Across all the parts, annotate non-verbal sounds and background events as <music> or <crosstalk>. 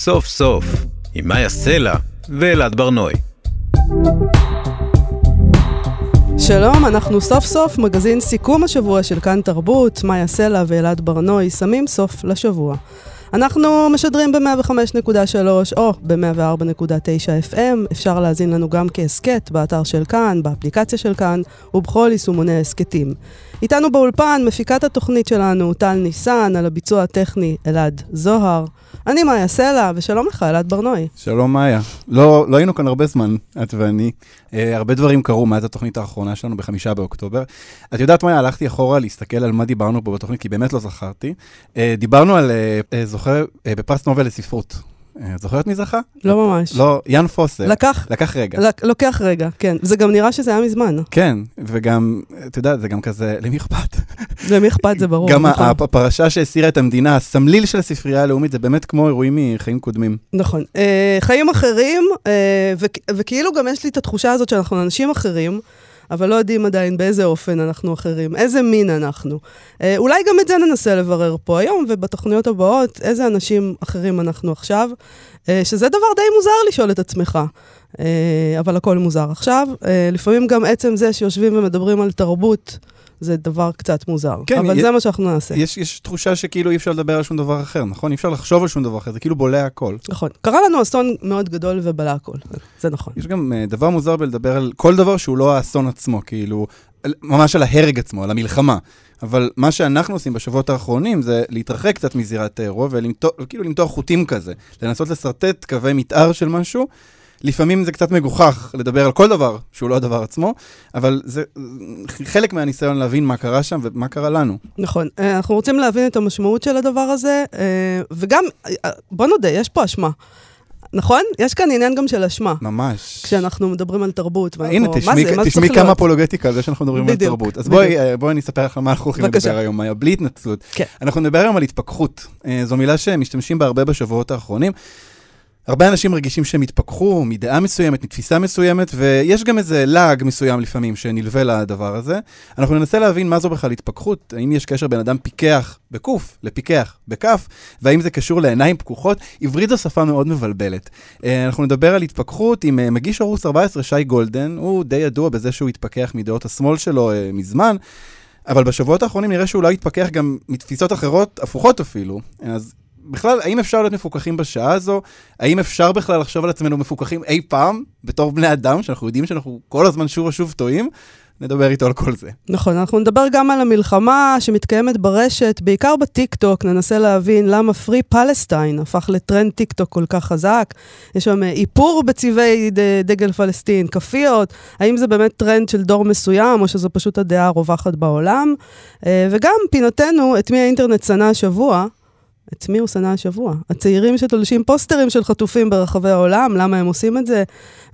סוף סוף, עם מאיה סלע ואלעד ברנועי. שלום, אנחנו סוף סוף מגזין סיכום השבוע של כאן תרבות, מאיה סלע ואלעד ברנועי שמים סוף לשבוע. אנחנו משדרים ב-105.3 או ב-104.9 FM, אפשר להאזין לנו גם כהסכת באתר של כאן, באפליקציה של כאן ובכל יישומוני ההסכתים. איתנו באולפן מפיקת התוכנית שלנו טל ניסן, על הביצוע הטכני אלעד זוהר. אני מאיה סלע, ושלום לך, אלעד ברנועי. שלום מאיה. לא, לא היינו כאן הרבה זמן, את ואני. אה, הרבה דברים קרו מאז התוכנית האחרונה שלנו בחמישה באוקטובר. את יודעת, מאיה, הלכתי אחורה להסתכל על מה דיברנו פה בתוכנית, כי באמת לא זכרתי. אה, דיברנו על אה, אה, זוכר אה, בפרס נובל לספרות. אה, זוכרת מי זכה? לא ממש. לא, יאן פוסר. לקח, לקח רגע. לק, לוקח רגע, כן. זה גם נראה שזה היה מזמן. כן, וגם, את יודעת, זה גם כזה, למי אכפת? למי אכפת זה ברור. גם נכון. הפרשה שהסירה את המדינה, הסמליל של הספרייה הלאומית, זה באמת כמו אירועים מחיים קודמים. נכון. אה, חיים אחרים, אה, וכ- וכאילו גם יש לי את התחושה הזאת שאנחנו אנשים אחרים, אבל לא יודעים עדיין באיזה אופן אנחנו אחרים, איזה מין אנחנו. אה, אולי גם את זה ננסה לברר פה היום, ובתוכניות הבאות, איזה אנשים אחרים אנחנו עכשיו, אה, שזה דבר די מוזר לשאול את עצמך. אה, אבל הכל מוזר עכשיו. לפעמים גם עצם זה שיושבים ומדברים על תרבות, זה דבר קצת מוזר. כן, אבל י- זה מה שאנחנו נעשה. יש, יש תחושה שכאילו אי אפשר לדבר על שום דבר אחר, נכון? אי אפשר לחשוב על שום דבר אחר, זה כאילו בולע הכל. נכון. קרה לנו אסון מאוד גדול ובלע הכל, זה נכון. יש גם uh, דבר מוזר בלדבר על כל דבר שהוא לא האסון עצמו, כאילו, ממש על ההרג עצמו, על המלחמה. אבל מה שאנחנו עושים בשבועות האחרונים זה להתרחק קצת מזירת האירוע וכאילו למתוח חוטים כזה, לנסות לשרטט קווי מתאר של משהו. לפעמים זה קצת מגוחך לדבר על כל דבר שהוא לא הדבר עצמו, אבל זה חלק מהניסיון להבין מה קרה שם ומה קרה לנו. נכון. אה, אנחנו רוצים להבין את המשמעות של הדבר הזה, אה, וגם, אה, בוא נודה, יש פה אשמה. נכון? יש כאן עניין גם של אשמה. ממש. כשאנחנו מדברים על תרבות, ואנחנו, הנה, תשמעי, זה? זה תשמעי כמה? אפולוגטיקה על זה שאנחנו מדברים בדיוק, על תרבות. אז. בואי, בואי אני אספר לך על מה אנחנו הולכים. לדבר היום, מאיה, בלי התנצלות. כן. אנחנו נדבר היום על התפכחות. זו מילה שמשתמשים בה הרבה בשבועות האחרונים. הרבה אנשים מרגישים שהם התפכחו מדעה מסוימת, מתפיסה מסוימת, ויש גם איזה לעג מסוים לפעמים שנלווה לדבר הזה. אנחנו ננסה להבין מה זו בכלל התפכחות, האם יש קשר בין אדם פיקח בקוף לפיקח בכף, והאם זה קשור לעיניים פקוחות. עברית זו שפה מאוד מבלבלת. אה, אנחנו נדבר על התפכחות עם אה, מגיש ערוץ 14, שי גולדן, הוא די ידוע בזה שהוא התפכח מדעות השמאל שלו אה, מזמן. אבל בשבועות האחרונים נראה שאולי התפכח גם מתפיסות אחרות, הפוכות אפילו. אז בכלל, האם אפשר להיות מפוקחים בשעה הזו? האם אפשר בכלל לחשוב על עצמנו מפוקחים אי פעם, בתור בני אדם, שאנחנו יודעים שאנחנו כל הזמן שוב ושוב טועים? נדבר איתו על כל זה. נכון, אנחנו נדבר גם על המלחמה שמתקיימת ברשת, בעיקר בטיקטוק, ננסה להבין למה Free Palestine הפך לטרנד טיקטוק כל כך חזק. יש שם אה, איפור בצבעי דגל פלסטין, כאפיות, האם זה באמת טרנד של דור מסוים, או שזו פשוט הדעה הרווחת בעולם. אה, וגם פינתנו, את מי האינטרנט שנא השבוע, את מי הוא שנא השבוע? הצעירים שתולשים פוסטרים של חטופים ברחבי העולם, למה הם עושים את זה?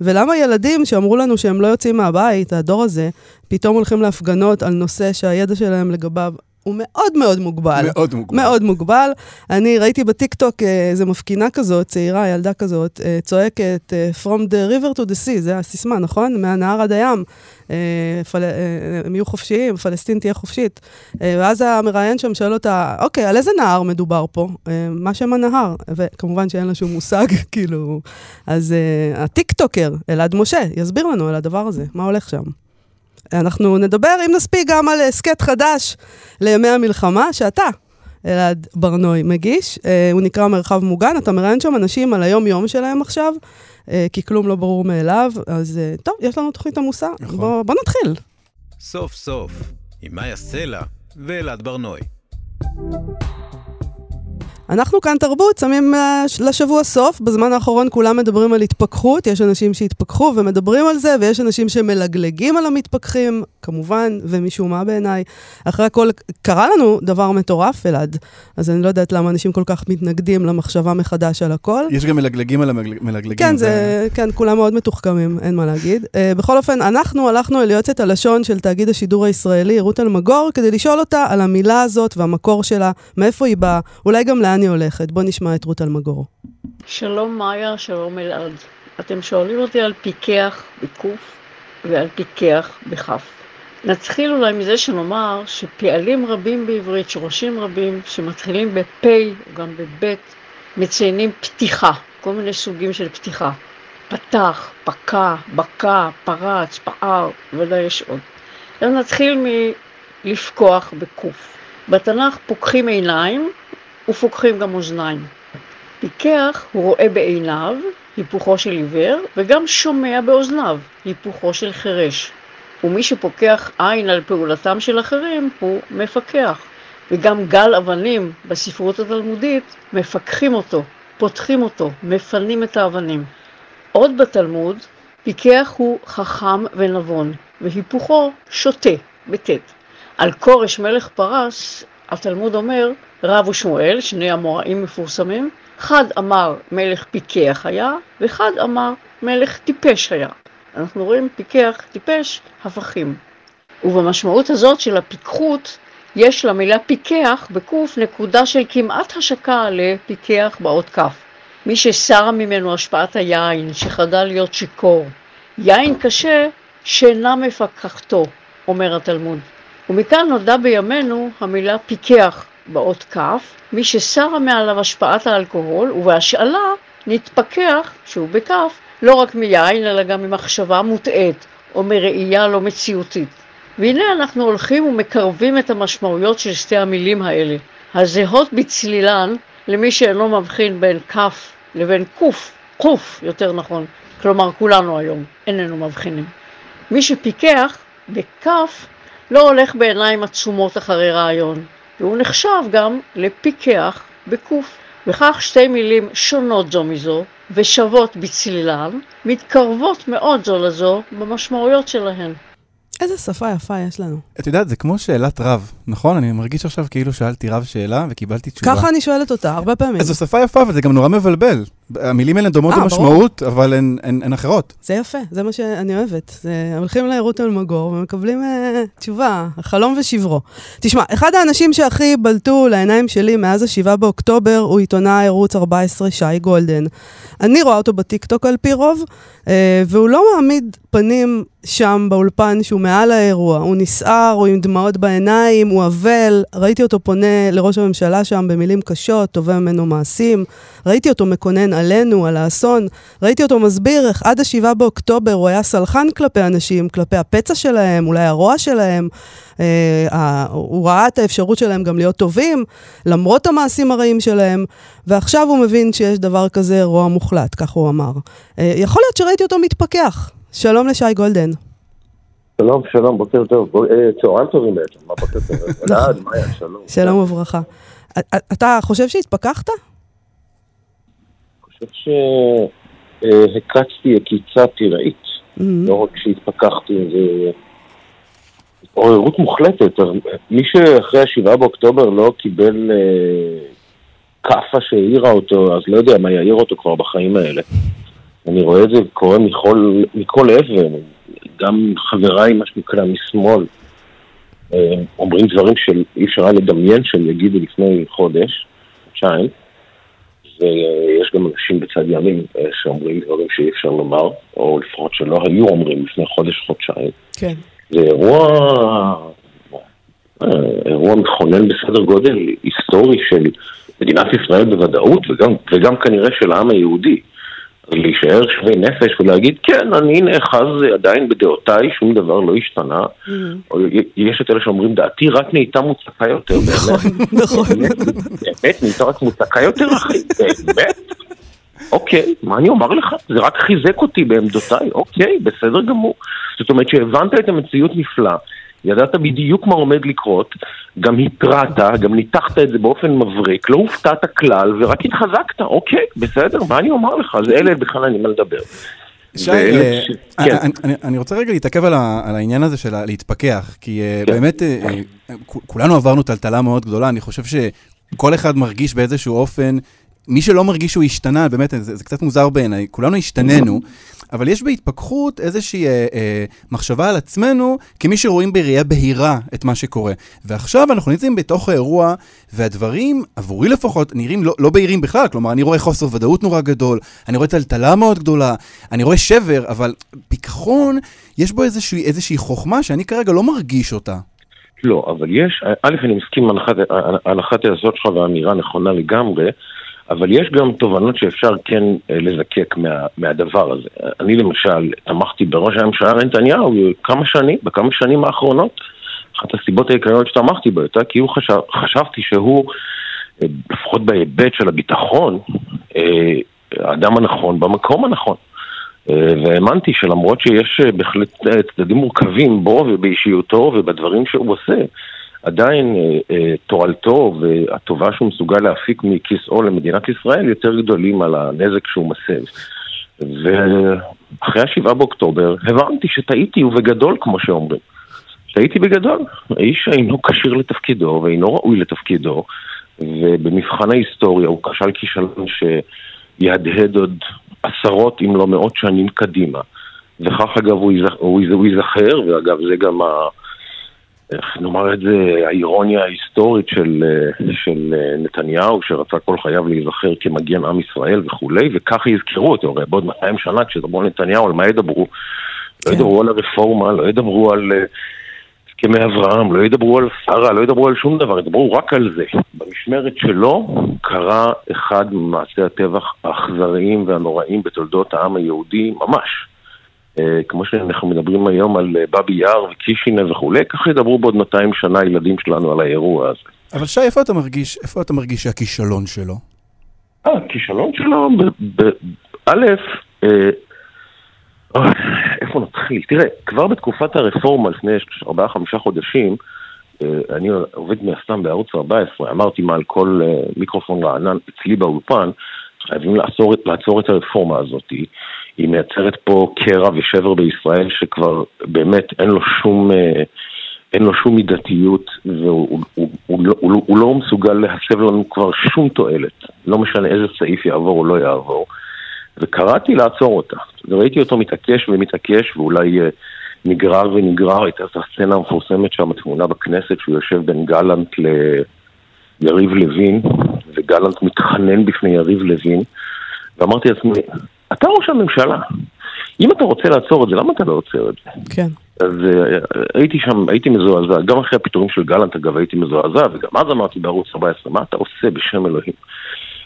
ולמה ילדים שאמרו לנו שהם לא יוצאים מהבית, הדור הזה, פתאום הולכים להפגנות על נושא שהידע שלהם לגביו הוא מאוד מאוד מוגבל. מאוד מוגבל. מאוד מוגבל. אני ראיתי בטיקטוק אה, איזה מפגינה כזאת, צעירה, ילדה כזאת, אה, צועקת אה, From the river to the sea, זה הסיסמה, נכון? מהנהר עד הים. פל... הם יהיו חופשיים, פלסטין תהיה חופשית. ואז המראיין שם שואל אותה, אוקיי, על איזה נהר מדובר פה? מה שם הנהר? וכמובן שאין לה שום מושג, <laughs> כאילו... אז הטיקטוקר, אלעד משה, יסביר לנו על הדבר הזה, מה הולך שם. אנחנו נדבר, אם נספיק, גם על הסכת חדש לימי המלחמה, שאתה, אלעד ברנועי, מגיש. אה, הוא נקרא מרחב מוגן, אתה מראיין שם אנשים על היום-יום שלהם עכשיו, אה, כי כלום לא ברור מאליו, אז אה, טוב, יש לנו תוכנית עמוסה. נכון. בוא, בוא נתחיל. סוף סוף, עם מאיה סלע ואלעד ברנועי. אנחנו כאן תרבות, שמים אה, לשבוע סוף. בזמן האחרון כולם מדברים על התפכחות, יש אנשים שהתפכחו ומדברים על זה, ויש אנשים שמלגלגים על המתפכחים, כמובן, ומשום מה בעיניי. אחרי הכל, קרה לנו דבר מטורף, אלעד, אז אני לא יודעת למה אנשים כל כך מתנגדים למחשבה מחדש על הכל. יש גם מלגלגים על המלגלגים. כן, זה, כן, כולם מאוד מתוחכמים, אין מה להגיד. Uh, בכל אופן, אנחנו הלכנו אל יועצת הלשון של תאגיד השידור הישראלי, רות אלמגור, כדי לשאול אותה על המילה הזאת והמקור שלה, מאיפה היא באה, אולי גם לאן היא הולכת. בוא נשמע את רות אלמגור. שלום מאיה, שלום אלעד. אתם שואלים אותי על פיקח בקוף ועל פיקח בכף. נתחיל אולי מזה שנאמר שפעלים רבים בעברית, שורשים רבים, שמתחילים בפ' או גם בב', מציינים פתיחה, כל מיני סוגים של פתיחה. פתח, פקע, בקע, פרץ, פער, ודאי יש עוד. אז נתחיל מלפקוח בקוף. בתנ"ך פוקחים עיניים ופוקחים גם אוזניים. פיקח הוא רואה בעיניו, היפוכו של עיוור, וגם שומע באוזניו, היפוכו של חירש. ומי שפוקח עין על פעולתם של אחרים הוא מפקח. וגם גל אבנים בספרות התלמודית מפקחים אותו, פותחים אותו, מפנים את האבנים. עוד בתלמוד, פיקח הוא חכם ונבון, והיפוכו שוטה, בטית. על כורש מלך פרס, התלמוד אומר, רב ושמואל, שני המוראים מפורסמים, אחד אמר מלך פיקח היה, ואחד אמר מלך טיפש היה. אנחנו רואים פיקח, טיפש, הפכים. ובמשמעות הזאת של הפיקחות, יש למילה פיקח בקוף נקודה של כמעט השקה לפיקח באות כף. מי שסרה ממנו השפעת היין, שחדל להיות שיכור. יין קשה שאינה מפקחתו, אומר התלמוד. ומכאן נולדה בימינו המילה פיקח באות כף, מי שסרה מעליו השפעת האלכוהול, ובהשאלה נתפכח, שהוא בכף, לא רק מיין, אלא גם ממחשבה מוטעית, או מראייה לא מציאותית. והנה אנחנו הולכים ומקרבים את המשמעויות של שתי המילים האלה, הזהות בצלילן למי שאינו מבחין בין כף לבין קוף, קוף יותר נכון, כלומר כולנו היום איננו מבחינים. מי שפיקח בכף לא הולך בעיניים עצומות אחרי רעיון, והוא נחשב גם לפיקח בקוף. וכך שתי מילים שונות זו מזו ושוות בצלילן, מתקרבות מאוד זו לזו במשמעויות שלהן. איזה שפה יפה יש לנו. את יודעת, זה כמו שאלת רב, נכון? אני מרגיש עכשיו כאילו שאלתי רב שאלה וקיבלתי תשובה. ככה אני שואלת אותה, הרבה פעמים. אז זו שפה יפה, אבל זה גם נורא מבלבל. המילים האלה דומות אה, במשמעות, אבל הן, הן, הן אחרות. זה יפה, זה מה שאני אוהבת. זה, הולכים לרות אלמגור ומקבלים uh, תשובה, חלום ושברו. תשמע, אחד האנשים שהכי בלטו לעיניים שלי מאז ה-7 באוקטובר הוא עיתונאי ערוץ 14, שי גולדן. אני רואה אותו בטיקטוק על פי רוב, uh, והוא לא מעמיד פנים שם באולפן שהוא מעל האירוע. הוא נסער, הוא עם דמעות בעיניים, הוא אבל. ראיתי אותו פונה לראש הממשלה שם במילים קשות, תובע ממנו מעשים. ראיתי אותו מקונן עלינו, על האסון. ראיתי אותו מסביר איך עד ה-7 באוקטובר הוא היה סלחן כלפי אנשים, כלפי הפצע שלהם, אולי הרוע שלהם. אה, הוא ראה את האפשרות שלהם גם להיות טובים, למרות המעשים הרעים שלהם, ועכשיו הוא מבין שיש דבר כזה רוע מוחלט, כך הוא אמר. אה, יכול להיות שראיתי אותו מתפכח. שלום לשי גולדן. שלום, שלום, בוקר טוב. אה, צהריים טובים בעצם, מה בוקר טוב? <laughs> אלעד, מאיה, שלום. שלום וברכה. אתה חושב שהתפכחת? חושב שהקצתי עקיצה פראית. Mm-hmm. לא רק שהתפכחתי, זה עוררות מוחלטת. מי שאחרי השבעה באוקטובר לא קיבל אה, כאפה שהעירה אותו, אז לא יודע מה יעיר אותו כבר בחיים האלה. אני רואה את זה קורה מכל, מכל עבר, גם חבריי, מה שנקרא, משמאל, אה, אומרים דברים שאי אפשר היה לדמיין שהם יגידו לפני חודש, חודשיים. ויש גם אנשים בצד ימין אה, שאומרים דברים שאי אפשר לומר, או לפחות שלא היו אומרים לפני חודש-חודשיים. כן. זה אירוע, אה, אירוע מכונן בסדר גודל היסטורי של מדינת ישראל בוודאות, וגם, וגם כנראה של העם היהודי. להישאר שווי נפש ולהגיד, כן, אני נאחז עדיין בדעותיי, שום דבר לא השתנה. Mm-hmm. או יש את אלה שאומרים, דעתי רק נהייתה מוצקה יותר. נכון, נכון. באמת, נהייתה רק מוצקה יותר, אחי, באמת? אוקיי, מה אני אומר לך? זה רק חיזק אותי בעמדותיי, אוקיי, בסדר גמור. זאת אומרת שהבנת את המציאות נפלא. ידעת בדיוק מה עומד לקרות, גם התרעת, גם ניתחת את זה באופן מבריק, לא הופתעת כלל ורק התחזקת, אוקיי, בסדר, מה אני אומר לך? אז אלה בכלל אין לי מה לדבר. שי, אה, כן. אני רוצה רגע להתעכב על העניין הזה של להתפכח, כי אה, כן. באמת אה, כולנו עברנו טלטלה מאוד גדולה, אני חושב שכל אחד מרגיש באיזשהו אופן מי שלא מרגיש שהוא השתנה, באמת, זה, זה קצת מוזר בעיניי, כולנו השתננו, אבל יש בהתפכחות איזושהי אה, אה, מחשבה על עצמנו כמי שרואים בראייה בהירה את מה שקורה. ועכשיו אנחנו נמצאים בתוך האירוע, והדברים, עבורי לפחות, נראים לא, לא בהירים בכלל. כלומר, אני רואה חוסר ודאות נורא גדול, אני רואה טלטלה מאוד גדולה, אני רואה שבר, אבל פיכחון, יש בו איזושהי, איזושהי חוכמה שאני כרגע לא מרגיש אותה. לא, אבל יש, א', אני מסכים עם הנחת היסוד שלך והאמירה נכונה לגמרי. אבל יש גם תובנות שאפשר כן אה, לזקק מה, מהדבר הזה. אני למשל תמכתי בראש הממשלה נתניהו כמה שנים, בכמה שנים האחרונות. אחת הסיבות העיקריות שתמכתי בו הייתה כי חשב, חשבתי שהוא, אה, לפחות בהיבט של הביטחון, אה, האדם הנכון במקום הנכון. והאמנתי שלמרות שיש בהחלט צדדים מורכבים בו ובאישיותו ובדברים שהוא עושה, עדיין אה, אה, תועלתו והטובה שהוא מסוגל להפיק מכיסאו למדינת ישראל יותר גדולים על הנזק שהוא מסב. ואחרי השבעה באוקטובר הבנתי שטעיתי ובגדול כמו שאומרים. טעיתי בגדול. האיש אינו כשיר לתפקידו ואינו ראוי לתפקידו ובמבחן ההיסטוריה הוא כשל כישלון שיהדהד עוד עשרות אם לא מאות שנים קדימה. וכך אגב הוא ייזכר, ואגב זה גם ה... איך נאמר את זה, האירוניה ההיסטורית של, אה, של אה, נתניהו, שרצה כל חייו להיזכר כמגן עם ישראל וכולי, וככה יזכרו אותו, הרי בעוד 200 שנה כשידברו על נתניהו, על מה ידברו? לא כן. לא ידברו על הרפורמה, לא ידברו על אה, הסכמי אברהם, לא ידברו על שרה, לא ידברו על שום דבר, ידברו רק על זה. במשמרת שלו קרה אחד ממעשי הטבח האכזריים והנוראים בתולדות העם היהודי ממש. אה, כמו שאנחנו מדברים היום על אה, באבי יאר וקישינב וכולי, ככה ידברו בעוד 200 שנה הילדים שלנו על האירוע הזה. אבל שי, איפה אתה מרגיש, איפה אתה מרגיש שהכישלון שלו? אה, הכישלון שלו, א', אה, איפה נתחיל? תראה, כבר בתקופת הרפורמה לפני 4-5 חודשים, אני עובד מהסתם בערוץ 14, אמרתי מעל כל מיקרופון רענן אצלי באולפן, חייבים לעצור, לעצור את הרפורמה הזאת. היא מייצרת פה קרע ושבר בישראל שכבר באמת אין לו שום, אה, אין לו שום מידתיות והוא הוא, הוא, הוא, לא, הוא, לא מסוגל להסב לנו כבר שום תועלת, לא משנה איזה סעיף יעבור או לא יעבור. וקראתי לעצור אותה. וראיתי אותו מתעקש ומתעקש ואולי אה, נגרר ונגרר, הייתה את הסצנה המפורסמת שם, תמונה בכנסת, שהוא יושב בין גלנט ליריב לוין, וגלנט מתחנן בפני יריב לוין, ואמרתי לעצמי, אתה ראש הממשלה. אם אתה רוצה לעצור את זה, למה אתה לא עוצר את זה? כן. אז uh, הייתי שם, הייתי מזועזע, גם אחרי הפיטורים של גלנט אגב הייתי מזועזע, וגם אז אמרתי בערוץ 14, מה אתה עושה בשם אלוהים?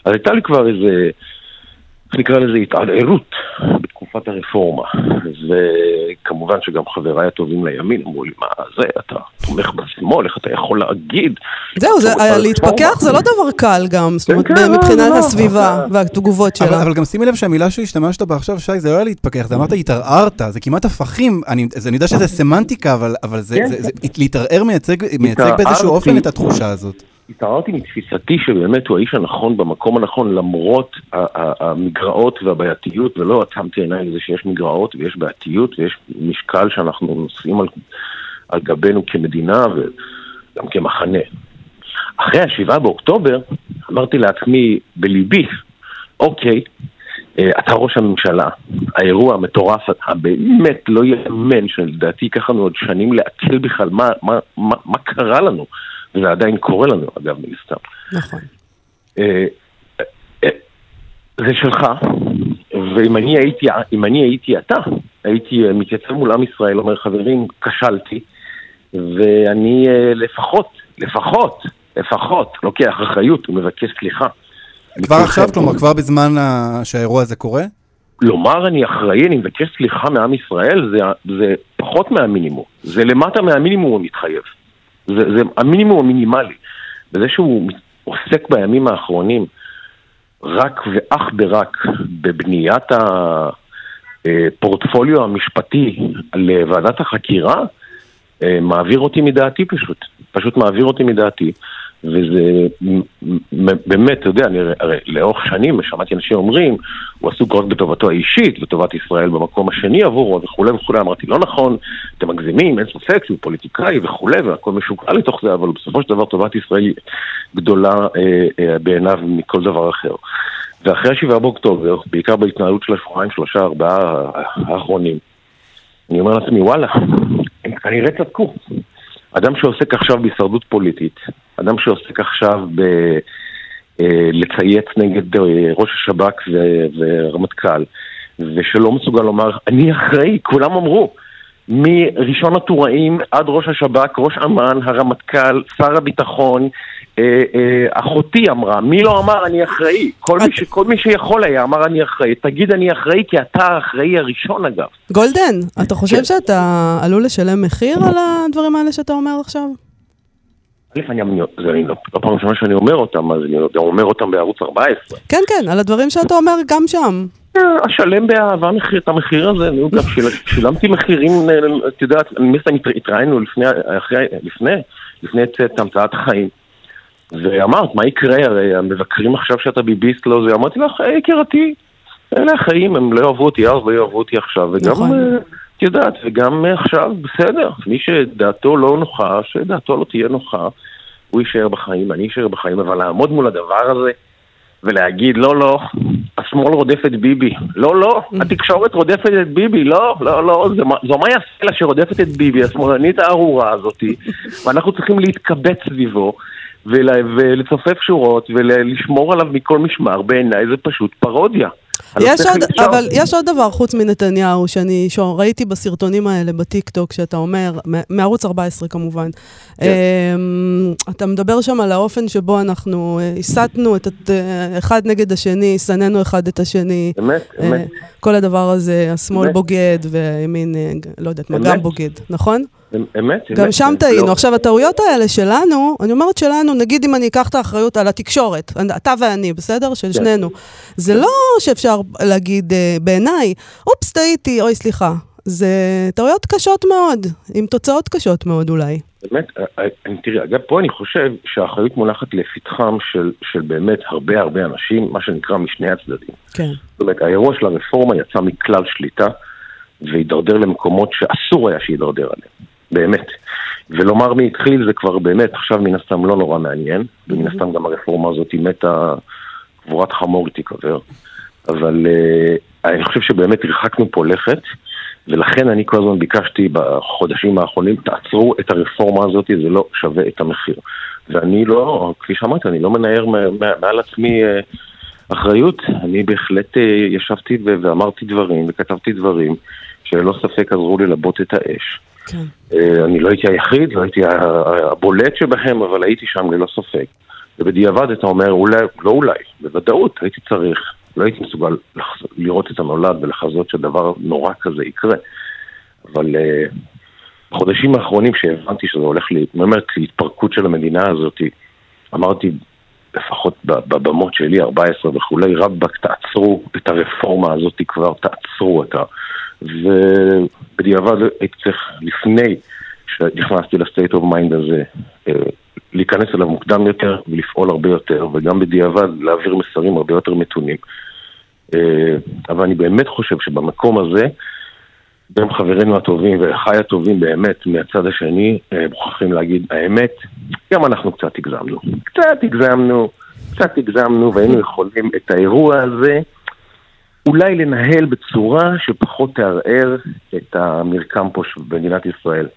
אז הייתה לי כבר איזה איך נקרא לזה, התעללות בתקופת הרפורמה. וכמובן שגם חבריי הטובים לימין אמרו לי, מה זה, אתה תומך בשמאל, איך אתה יכול להגיד? זהו, זה, להתפכח זה לא דבר קל גם, זאת אומרת, כן, כן, מבחינת לא, לא, הסביבה והתגובות שלה. אבל גם שימי לב שהמילה שהשתמשת בה עכשיו, שי, זה לא היה להתפכח, זה אמרת התערערת, זה כמעט הפכים, אני יודע שזה סמנטיקה, אבל זה, כן, להתערער מייצג באיזשהו אופן את התחושה הזאת. התעררתי מתפיסתי שבאמת הוא האיש הנכון במקום הנכון למרות המגרעות והבעייתיות ולא עצמתי עיניים לזה שיש מגרעות ויש בעייתיות ויש משקל שאנחנו נושאים על, על גבינו כמדינה וגם כמחנה. אחרי השבעה באוקטובר אמרתי לעצמי בליבי, אוקיי, אה, אתה ראש הממשלה, האירוע המטורף הבאמת לא יאמן שלדעתי ייקח לנו עוד שנים לעכל בכלל מה, מה, מה, מה קרה לנו. וזה עדיין קורה לנו, אגב, מן הסתם. נכון. אה, אה, זה שלך, ואם אני הייתי, אני הייתי אתה, הייתי אה, מתייצב מול עם ישראל, אומר, חברים, כשלתי, ואני לפחות, לפחות, לפחות, לוקח אחריות ומבקש סליחה. כבר עכשיו, כלומר, כבר בזמן שהאירוע הזה קורה? לומר אני אחראי, אני מבקש סליחה מעם ישראל, זה, זה פחות מהמינימום. זה למטה מהמינימום הוא מתחייב. זה, זה המינימום המינימלי. בזה שהוא עוסק בימים האחרונים רק ואך ורק בבניית הפורטפוליו המשפטי לוועדת החקירה, אה, מעביר אותי מדעתי פשוט. פשוט מעביר אותי מדעתי. וזה באמת, אתה יודע, אני הרי לאורך שנים שמעתי אנשים אומרים, הוא עסוק רק בטובתו האישית, לטובת ישראל במקום השני עבורו וכולי וכולי, אמרתי, לא נכון, אתם מגזימים, אין ספק שהוא פוליטיקאי וכולי, והכל משוקע לתוך זה, אבל בסופו של דבר טובת ישראל גדולה אה, אה, בעיניו מכל דבר אחר. ואחרי השבעה באוקטובר, בעיקר בהתנהלות של השבועיים, שלושה, ארבעה האחרונים, אני אומר לעצמי, וואלה, הם כנראה צדקו. אדם שעוסק עכשיו בהישרדות פוליטית, אדם שעוסק עכשיו ב... אה, לצייץ נגד אה, ראש השב"כ ורמטכ"ל, ושלא מסוגל לומר, אני אחראי, כולם אמרו. מראשון הטוראים עד ראש השב"כ, ראש אמ"ן, הרמטכ"ל, שר הביטחון, אחותי אמרה, מי לא אמר אני אחראי? כל, מי, ש, כל מי שיכול היה אמר אני אחראי. תגיד אני אחראי כי אתה האחראי הראשון אגב. גולדן, אתה חושב כן. שאתה עלול לשלם מחיר על הדברים האלה שאתה אומר עכשיו? א', אני, אני, זה אני לא, לא פעם ראשונה שאני אומר אותם, אז אני גם אומר אותם בערוץ 14. כן, כן, על הדברים שאתה אומר גם שם. אה, אשלם באהבה מחיר, את המחיר הזה, נו, גם שיל, שילמתי מחירים, אה, את יודעת, הת- התראינו לפני, אחרי, לפני, לפני צאת המצאת החיים. ואמרת, מה יקרה, הרי המבקרים עכשיו שאתה ביביסט לא זה, אמרתי לך, "היי, יקירתי, אלה החיים, הם לא יאהבו אותי אז, לא יאהבו אותי עכשיו, וגם, נכון. אה, את יודעת, וגם אה, עכשיו, בסדר, מי שדעתו לא נוחה, שדעתו לא תהיה נוחה, הוא יישאר בחיים, אני אשאר בחיים, אבל לעמוד מול הדבר הזה, ולהגיד, לא, לא, השמאל רודף את ביבי. לא, לא, התקשורת רודפת את ביבי. לא, לא, לא, זו מאיה סלע שרודפת את ביבי, השמאלנית הארורה הזאתי, <laughs> ואנחנו צריכים להתקבץ סביבו. ול, ולצופף שורות ולשמור עליו מכל משמר, בעיניי זה פשוט פרודיה. יש עוד, אפשר. אבל יש עוד דבר חוץ מנתניהו, שאני שו- ראיתי בסרטונים האלה בטיקטוק, שאתה אומר, מערוץ 14 כמובן. כן. אמ, אתה מדבר שם על האופן שבו אנחנו אה, הסתנו את הת- אה, אחד נגד השני, שנאנו אחד את השני. אמת, אה, אמת. כל הדבר הזה, השמאל אמת. בוגד והימין, לא יודעת מה. גם בוגד, נכון? אמת, גם אמת. שם לא. טעינו. עכשיו, הטעויות האלה שלנו, אני אומרת שלנו, נגיד אם אני אקח את האחריות על התקשורת, אתה ואני, בסדר? של כן. שנינו. זה לא שאפשר להגיד, אה, בעיניי, אופס, טעיתי, אוי, סליחה. זה טעויות קשות מאוד, עם תוצאות קשות מאוד אולי. באמת, אה, אה, תראי, אגב, פה אני חושב שהאחריות מונחת לפתחם של, של באמת הרבה הרבה אנשים, מה שנקרא משני הצדדים. כן. זאת אומרת, האירוע של הרפורמה יצא מכלל שליטה והידרדר למקומות שאסור היה שידרדר עליהם, באמת. ולומר מי התחיל זה כבר באמת, עכשיו מן הסתם לא נורא מעניין, ומן הסתם גם הרפורמה הזאת היא מתה, קבורת חמור תיקבר. אבל uh, אני חושב שבאמת הרחקנו פה לכת, ולכן אני כל הזמן ביקשתי בחודשים האחרונים, תעצרו את הרפורמה הזאת, זה לא שווה את המחיר. ואני לא, כפי שאמרתי, אני לא מנער מעל עצמי אה, אחריות. אני בהחלט אה, ישבתי ואמרתי דברים וכתבתי דברים שללא ספק עזרו ללבות את האש. כן. אה, אני לא הייתי היחיד, לא הייתי הבולט שבהם, אבל הייתי שם ללא ספק. ובדיעבד אתה אומר, אולי, לא אולי, בוודאות הייתי צריך, לא הייתי מסוגל לחז... לראות את הנולד ולחזות שדבר נורא כזה יקרה. אבל אה, בחודשים האחרונים שהבנתי שזה הולך באמת להתפרקות של המדינה הזאת, אמרתי, לפחות בבמות שלי, 14 וכולי, רבאק, תעצרו את הרפורמה הזאת כבר, תעצרו אותה. ובדיעבד הייתי צריך, לפני שנכנסתי ל state of mind הזה, אה, להיכנס אליו מוקדם יותר ולפעול הרבה יותר, וגם בדיעבד להעביר מסרים הרבה יותר מתונים. אה, אבל אני באמת חושב שבמקום הזה, בין חברינו הטובים ואחיי הטובים באמת מהצד השני, אה, מוכרחים להגיד, האמת, גם אנחנו קצת הגזמנו. קצת הגזמנו, קצת הגזמנו, והיינו יכולים את האירוע הזה אולי לנהל בצורה שפחות תערער את המרקם פה במדינת ישראל.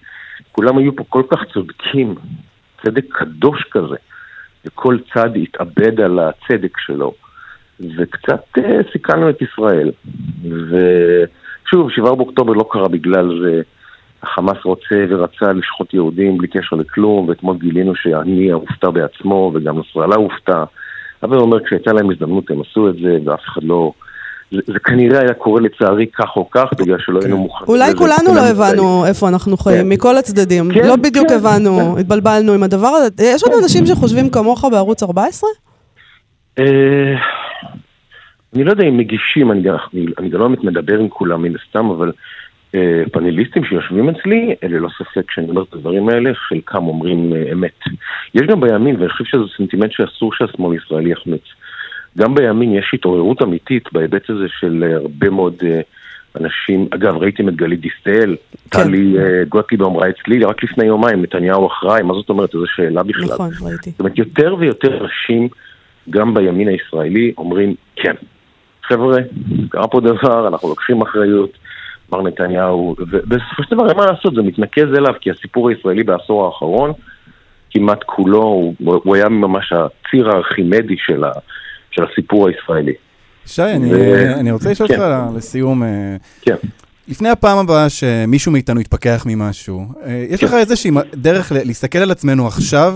כולם היו פה כל כך צודקים, צדק קדוש כזה, וכל צד התאבד על הצדק שלו, וקצת אה, סיכנו את ישראל. ושוב, 7 באוקטובר לא קרה בגלל זה. החמאס רוצה ורצה לשחוט יהודים בלי קשר לכלום, ואתמול גילינו שהנייה הופתע בעצמו, וגם נסראללה הופתע. אבל הוא אומר, כשהייתה להם הזדמנות הם עשו את זה, ואף אחד לא... זה, זה כנראה היה קורה לצערי כך או כך, בגלל שלא היינו מוכנים. אולי כולנו לא. הבנו איפה אנחנו חיים, כן. מכל הצדדים. כן, לא בדיוק כן, הבנו, התבלבלנו עם הדבר הזה. יש עוד אנשים שחושבים כמוך בערוץ 14? אה, אני לא יודע אם מגישים, אני גם, אני, אני גם לא באמת מדבר עם כולם מן הסתם, אבל אה, פאנליסטים שיושבים אצלי, אלה לא ספק שאני אומר את הדברים האלה, חלקם אומרים אה, אמת. יש גם בימין, ואני חושב שזה סנטימנט שאסור שהשמאל הישראלי יחמיץ. גם בימין יש התעוררות אמיתית בהיבט הזה של אה, הרבה מאוד אה, אנשים, אגב, ראיתם את גלית דיסטל, כן. טלי אה, גוטליב אמרה אצלי, רק לפני יומיים, נתניהו אחראי, מה זאת אומרת, איזו שאלה בכלל. נכון, ראיתי. זאת אומרת, יותר ויותר אנשים, גם בימין הישראלי, אומרים, כן, חבר'ה, קרה פה דבר, אנחנו לוקחים אחריות, מר נתניהו, ובסופו של דבר, מה לעשות, זה מתנקז אליו, כי הסיפור הישראלי בעשור האחרון, כמעט כולו, הוא, הוא היה ממש הציר הארכימדי של, של הסיפור הישראלי. שי, אני, ו- אני רוצה לשאול כן. אותך לסיום, אה, כן. לפני הפעם הבאה שמישהו מאיתנו יתפכח ממשהו, אה, יש כן. לך איזושהי דרך להסתכל על עצמנו עכשיו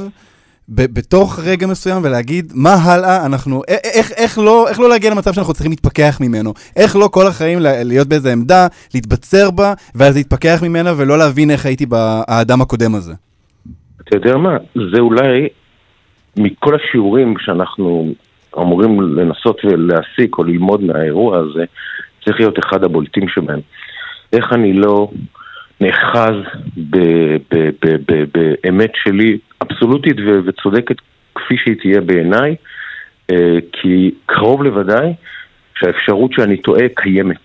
בתוך רגע מסוים ולהגיד, מה הלאה, אנחנו, איך, איך, לא, איך לא להגיע למצב שאנחנו צריכים להתפכח ממנו? איך לא כל החיים להיות באיזה עמדה, להתבצר בה, ואז להתפכח ממנה ולא להבין איך הייתי באדם הקודם הזה? אתה יודע מה, זה אולי מכל השיעורים שאנחנו אמורים לנסות ולהסיק או ללמוד מהאירוע הזה, צריך להיות אחד הבולטים שבהם. איך אני לא נאחז באמת שלי, אבסולוטית וצודקת כפי שהיא תהיה בעיניי, אה, כי קרוב לוודאי שהאפשרות שאני טועה קיימת,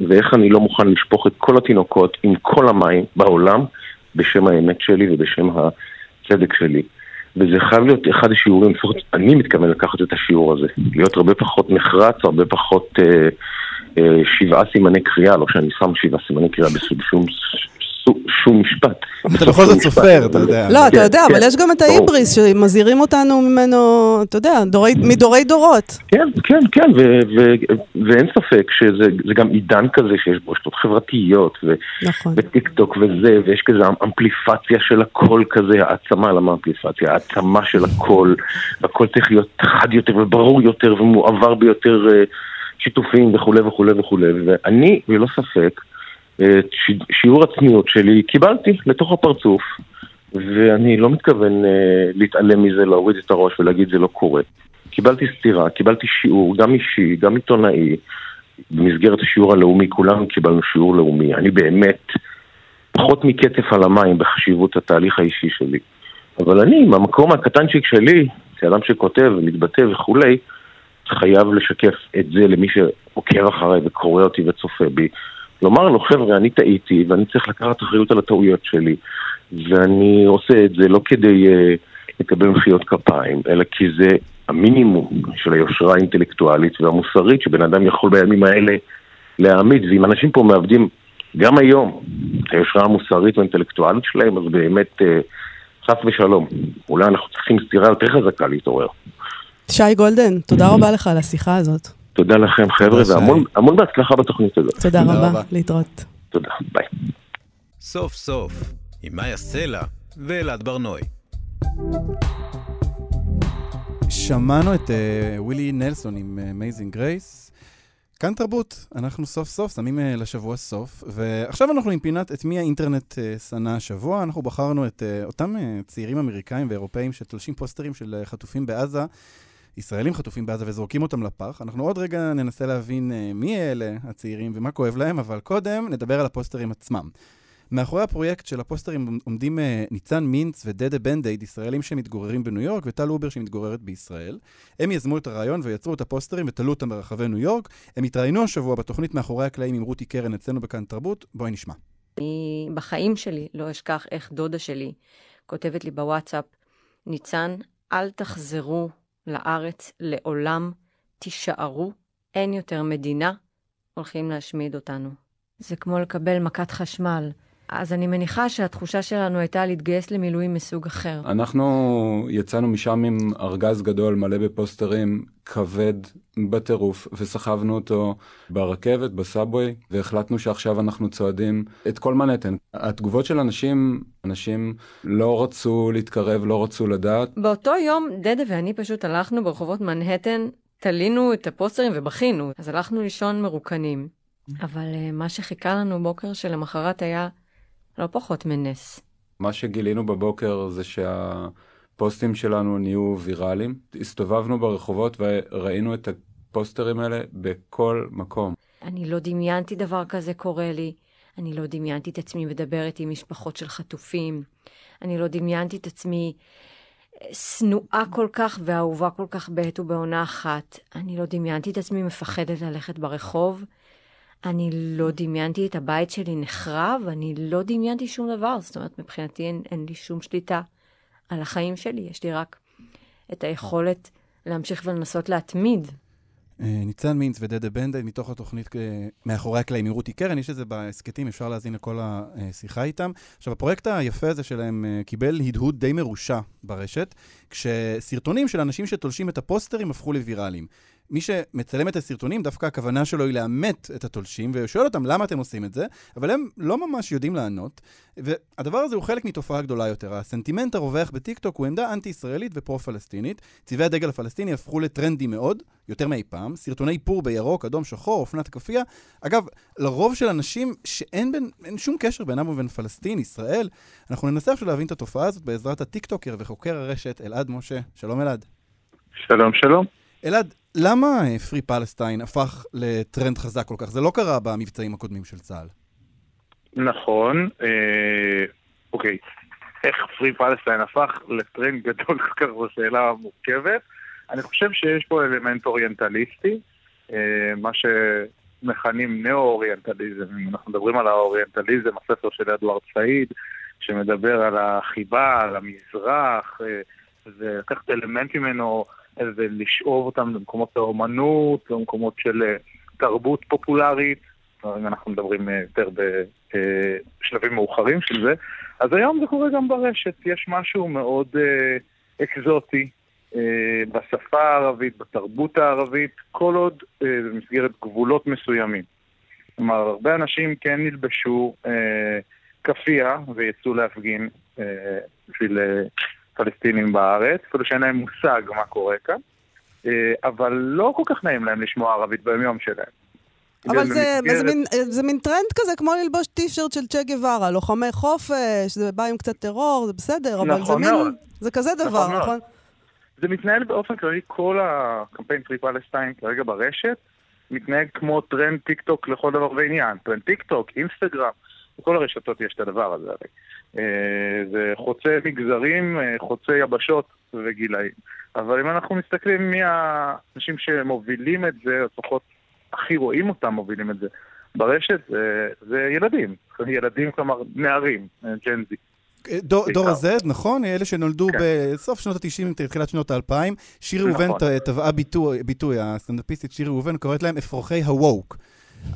ואיך אני לא מוכן לשפוך את כל התינוקות עם כל המים בעולם בשם האמת שלי ובשם הצדק שלי. וזה חייב להיות אחד השיעורים, לפחות אני מתכוון לקחת את השיעור הזה. להיות הרבה פחות נחרץ, הרבה פחות אה, אה, שבעה סימני קריאה, לא שאני שם שבעה סימני קריאה בסוג שום, משפט. אתה בכל זאת סופר, אתה יודע. לא, אתה כן, יודע, אבל כן, יש גם את. ההיבריס שמזהירים אותנו ממנו, אתה יודע, דורי- מדורי דורות. כן, כן, כן, ואין ספק שזה זה גם עידן כזה שיש בו רשתות חברתיות, נכון. וטיק טוק וזה, ויש כזה אמפליפציה של הכל כזה, העצמה, למה אמפליפציה? העצמה של הכל, והכל צריך להיות חד יותר וברור יותר ומועבר ביותר אה, שיתופים וכולי וכולי וכולי, ואני, ללא ספק, שיעור הצניעות שלי קיבלתי לתוך הפרצוף, ואני לא מתכוון אה, להתעלם מזה, להוריד את הראש ולהגיד זה לא קורה. קיבלתי סטירה, קיבלתי שיעור, גם אישי, גם עיתונאי, במסגרת השיעור הלאומי, כולנו קיבלנו שיעור לאומי. אני באמת פחות מקצף על המים בחשיבות התהליך האישי שלי. אבל אני, מהמקום הקטנצ'יק שלי, כאדם שכותב ומתבטא וכולי, חייב לשקף את זה למי שעוקב אחריי וקורא אותי וצופה בי. לומר לו, חבר'ה, אני טעיתי ואני צריך לקחת אחריות על הטעויות שלי. ואני עושה את זה לא כדי uh, לקבל מחיאות כפיים, אלא כי זה המינימום של היושרה האינטלקטואלית והמוסרית שבן אדם יכול בימים האלה להעמיד. ואם אנשים פה מאבדים גם היום את היושרה המוסרית והאינטלקטואלית שלהם, אז באמת, uh, חס ושלום. אולי אנחנו צריכים סתירה יותר חזקה להתעורר. שי גולדן, תודה רבה לך על השיחה הזאת. תודה לכם, חבר'ה. והמון המון בהצלחה בתוכנית הזאת. תודה תודה רבה. להתראות. תודה, ביי. סוף סוף, עם מאיה סלע ואלעד ברנועי. שמענו את אה, ווילי נלסון עם Amazing Grace. כאן תרבות, אנחנו סוף סוף שמים אה, לשבוע סוף, ועכשיו אנחנו עם פינת את מי האינטרנט אה, שנא השבוע. אנחנו בחרנו את uh, אותם אה, צעירים אמריקאים ואירופאים שתולשים פוסטרים של אה, חטופים בעזה, ישראלים חטופים בעזה וזורקים אותם לפח. אנחנו עוד רגע ננסה להבין אה, מי אלה הצעירים ומה כואב להם, אבל קודם נדבר על הפוסטרים עצמם. מאחורי הפרויקט של הפוסטרים עומדים אה, ניצן מינץ ודדה בנדייד, ישראלים שמתגוררים בניו יורק, וטל אובר שמתגוררת בישראל. הם יזמו את הרעיון ויצרו את הפוסטרים ותלו אותם ברחבי ניו יורק. הם התראיינו השבוע בתוכנית מאחורי הקלעים עם רותי קרן אצלנו בכאן תרבות. בואי נשמע. אני בחיים שלי לא אשכח איך דודה שלי כותבת לי בוואטסאפ, ניצן, אל תחזרו לארץ לעולם, תישארו, אין יותר מדינה, הולכים להשמיד אותנו. זה כמו לקבל מכת חשמל. אז אני מניחה שהתחושה שלנו הייתה להתגייס למילואים מסוג אחר. אנחנו יצאנו משם עם ארגז גדול מלא בפוסטרים, כבד בטירוף, וסחבנו אותו ברכבת, בסאבווי, והחלטנו שעכשיו אנחנו צועדים את כל מנהטן. התגובות של אנשים, אנשים לא רצו להתקרב, לא רצו לדעת. באותו יום, דדה ואני פשוט הלכנו ברחובות מנהטן, תלינו את הפוסטרים ובכינו. אז הלכנו לישון מרוקנים. אבל uh, מה שחיכה לנו בוקר שלמחרת היה לא פחות מנס. מה שגילינו בבוקר זה שהפוסטים שלנו נהיו ויראליים. הסתובבנו ברחובות וראינו את הפוסטרים האלה בכל מקום. אני לא דמיינתי דבר כזה קורה לי. אני לא דמיינתי את עצמי מדברת עם משפחות של חטופים. אני לא דמיינתי את עצמי אה, שנואה כל כך ואהובה כל כך בעת ובעונה אחת. אני לא דמיינתי את עצמי מפחדת ללכת ברחוב. אני לא דמיינתי את הבית שלי נחרב, אני לא דמיינתי שום דבר. זאת אומרת, מבחינתי אין, אין לי שום שליטה על החיים שלי. יש לי רק את היכולת להמשיך ולנסות להתמיד. אה, ניצן מינץ ודדה בנדייד מתוך התוכנית אה, מאחורי הקלעים רותי קרן, יש את זה בהסכתים, אפשר להאזין לכל השיחה איתם. עכשיו, הפרויקט היפה הזה שלהם אה, קיבל הדהוד די מרושע ברשת, כשסרטונים של אנשים שתולשים את הפוסטרים הפכו לוויראליים. מי שמצלם את הסרטונים, דווקא הכוונה שלו היא לאמת את התולשים, ושואל אותם למה אתם עושים את זה, אבל הם לא ממש יודעים לענות. והדבר הזה הוא חלק מתופעה גדולה יותר. הסנטימנט הרווח בטיקטוק הוא עמדה אנטי-ישראלית ופרו-פלסטינית. צבעי הדגל הפלסטיני הפכו לטרנדי מאוד, יותר מאי פעם. סרטוני איפור בירוק, אדום, שחור, אופנת כאפיה. אגב, לרוב של אנשים שאין בין, שום קשר בינם ובין פלסטין, ישראל, אנחנו ננסה עכשיו להבין את התופעה הזאת בעזרת הטיקטוקר וחוקר הרשת אלעד משה. שלום אלעד. שלום, שלום. אלעד, למה Free Palestine הפך לטרנד חזק כל כך? זה לא קרה במבצעים הקודמים של צה"ל. נכון, אה, אוקיי. איך Free Palestine הפך לטרנד גדול כל כך זו שאלה מורכבת. אני חושב שיש פה אלמנט אוריינטליסטי, אה, מה שמכנים נאו-אוריינטליזם. אם אנחנו מדברים על האוריינטליזם, הספר של אדוארד סעיד, שמדבר על החיבה, על המזרח, אה, ולקחת אלמנטים ממנו ולשאוב אותם למקומות האומנות, למקומות של אה, תרבות פופולרית, אם אנחנו מדברים אה, יותר בשלבים מאוחרים של זה, אז היום זה קורה גם ברשת, יש משהו מאוד אה, אקזוטי בשפה הערבית, בתרבות הערבית, כל עוד במסגרת גבולות מסוימים. כלומר, הרבה אנשים כן נלבשו כאפיה ויצאו להפגין בשביל פלסטינים בארץ, אפילו שאין להם מושג מה קורה כאן, אה, אבל לא כל כך נעים להם לשמוע ערבית ביומיום שלהם. אבל זה, במסגרת... זה, מין, זה מין טרנד כזה, כמו ללבוש טישרט של צ'ה גווארה, לוחמי חופש, זה בא עם קצת טרור, זה בסדר, אבל נכון זה מין, זה כזה דבר, נכון? נכון? זה מתנהל באופן כללי, כל הקמפיין Free Palestine כרגע ברשת, מתנהג כמו טרנד טיק טוק לכל דבר ועניין. טרנד טיק טוק, אינסטגרם, בכל הרשתות יש את הדבר הזה הרי. אה, זה חוצה מגזרים, אה, חוצה יבשות וגילאים. אבל אם אנחנו מסתכלים מי האנשים שמובילים את זה, לפחות הכי רואים אותם מובילים את זה ברשת, זה, זה ילדים. ילדים, כלומר נערים, Gen Z. אה, דור, דור ה-Z, נכון? אלה שנולדו כן. בסוף שנות ה-90, תחילת שנות ה-2000. שירי נכון. ראובן טבעה ביטוי, ביטוי, הסטנדאפיסטית שירי ראובן קוראת להם אפרוחי ה woke.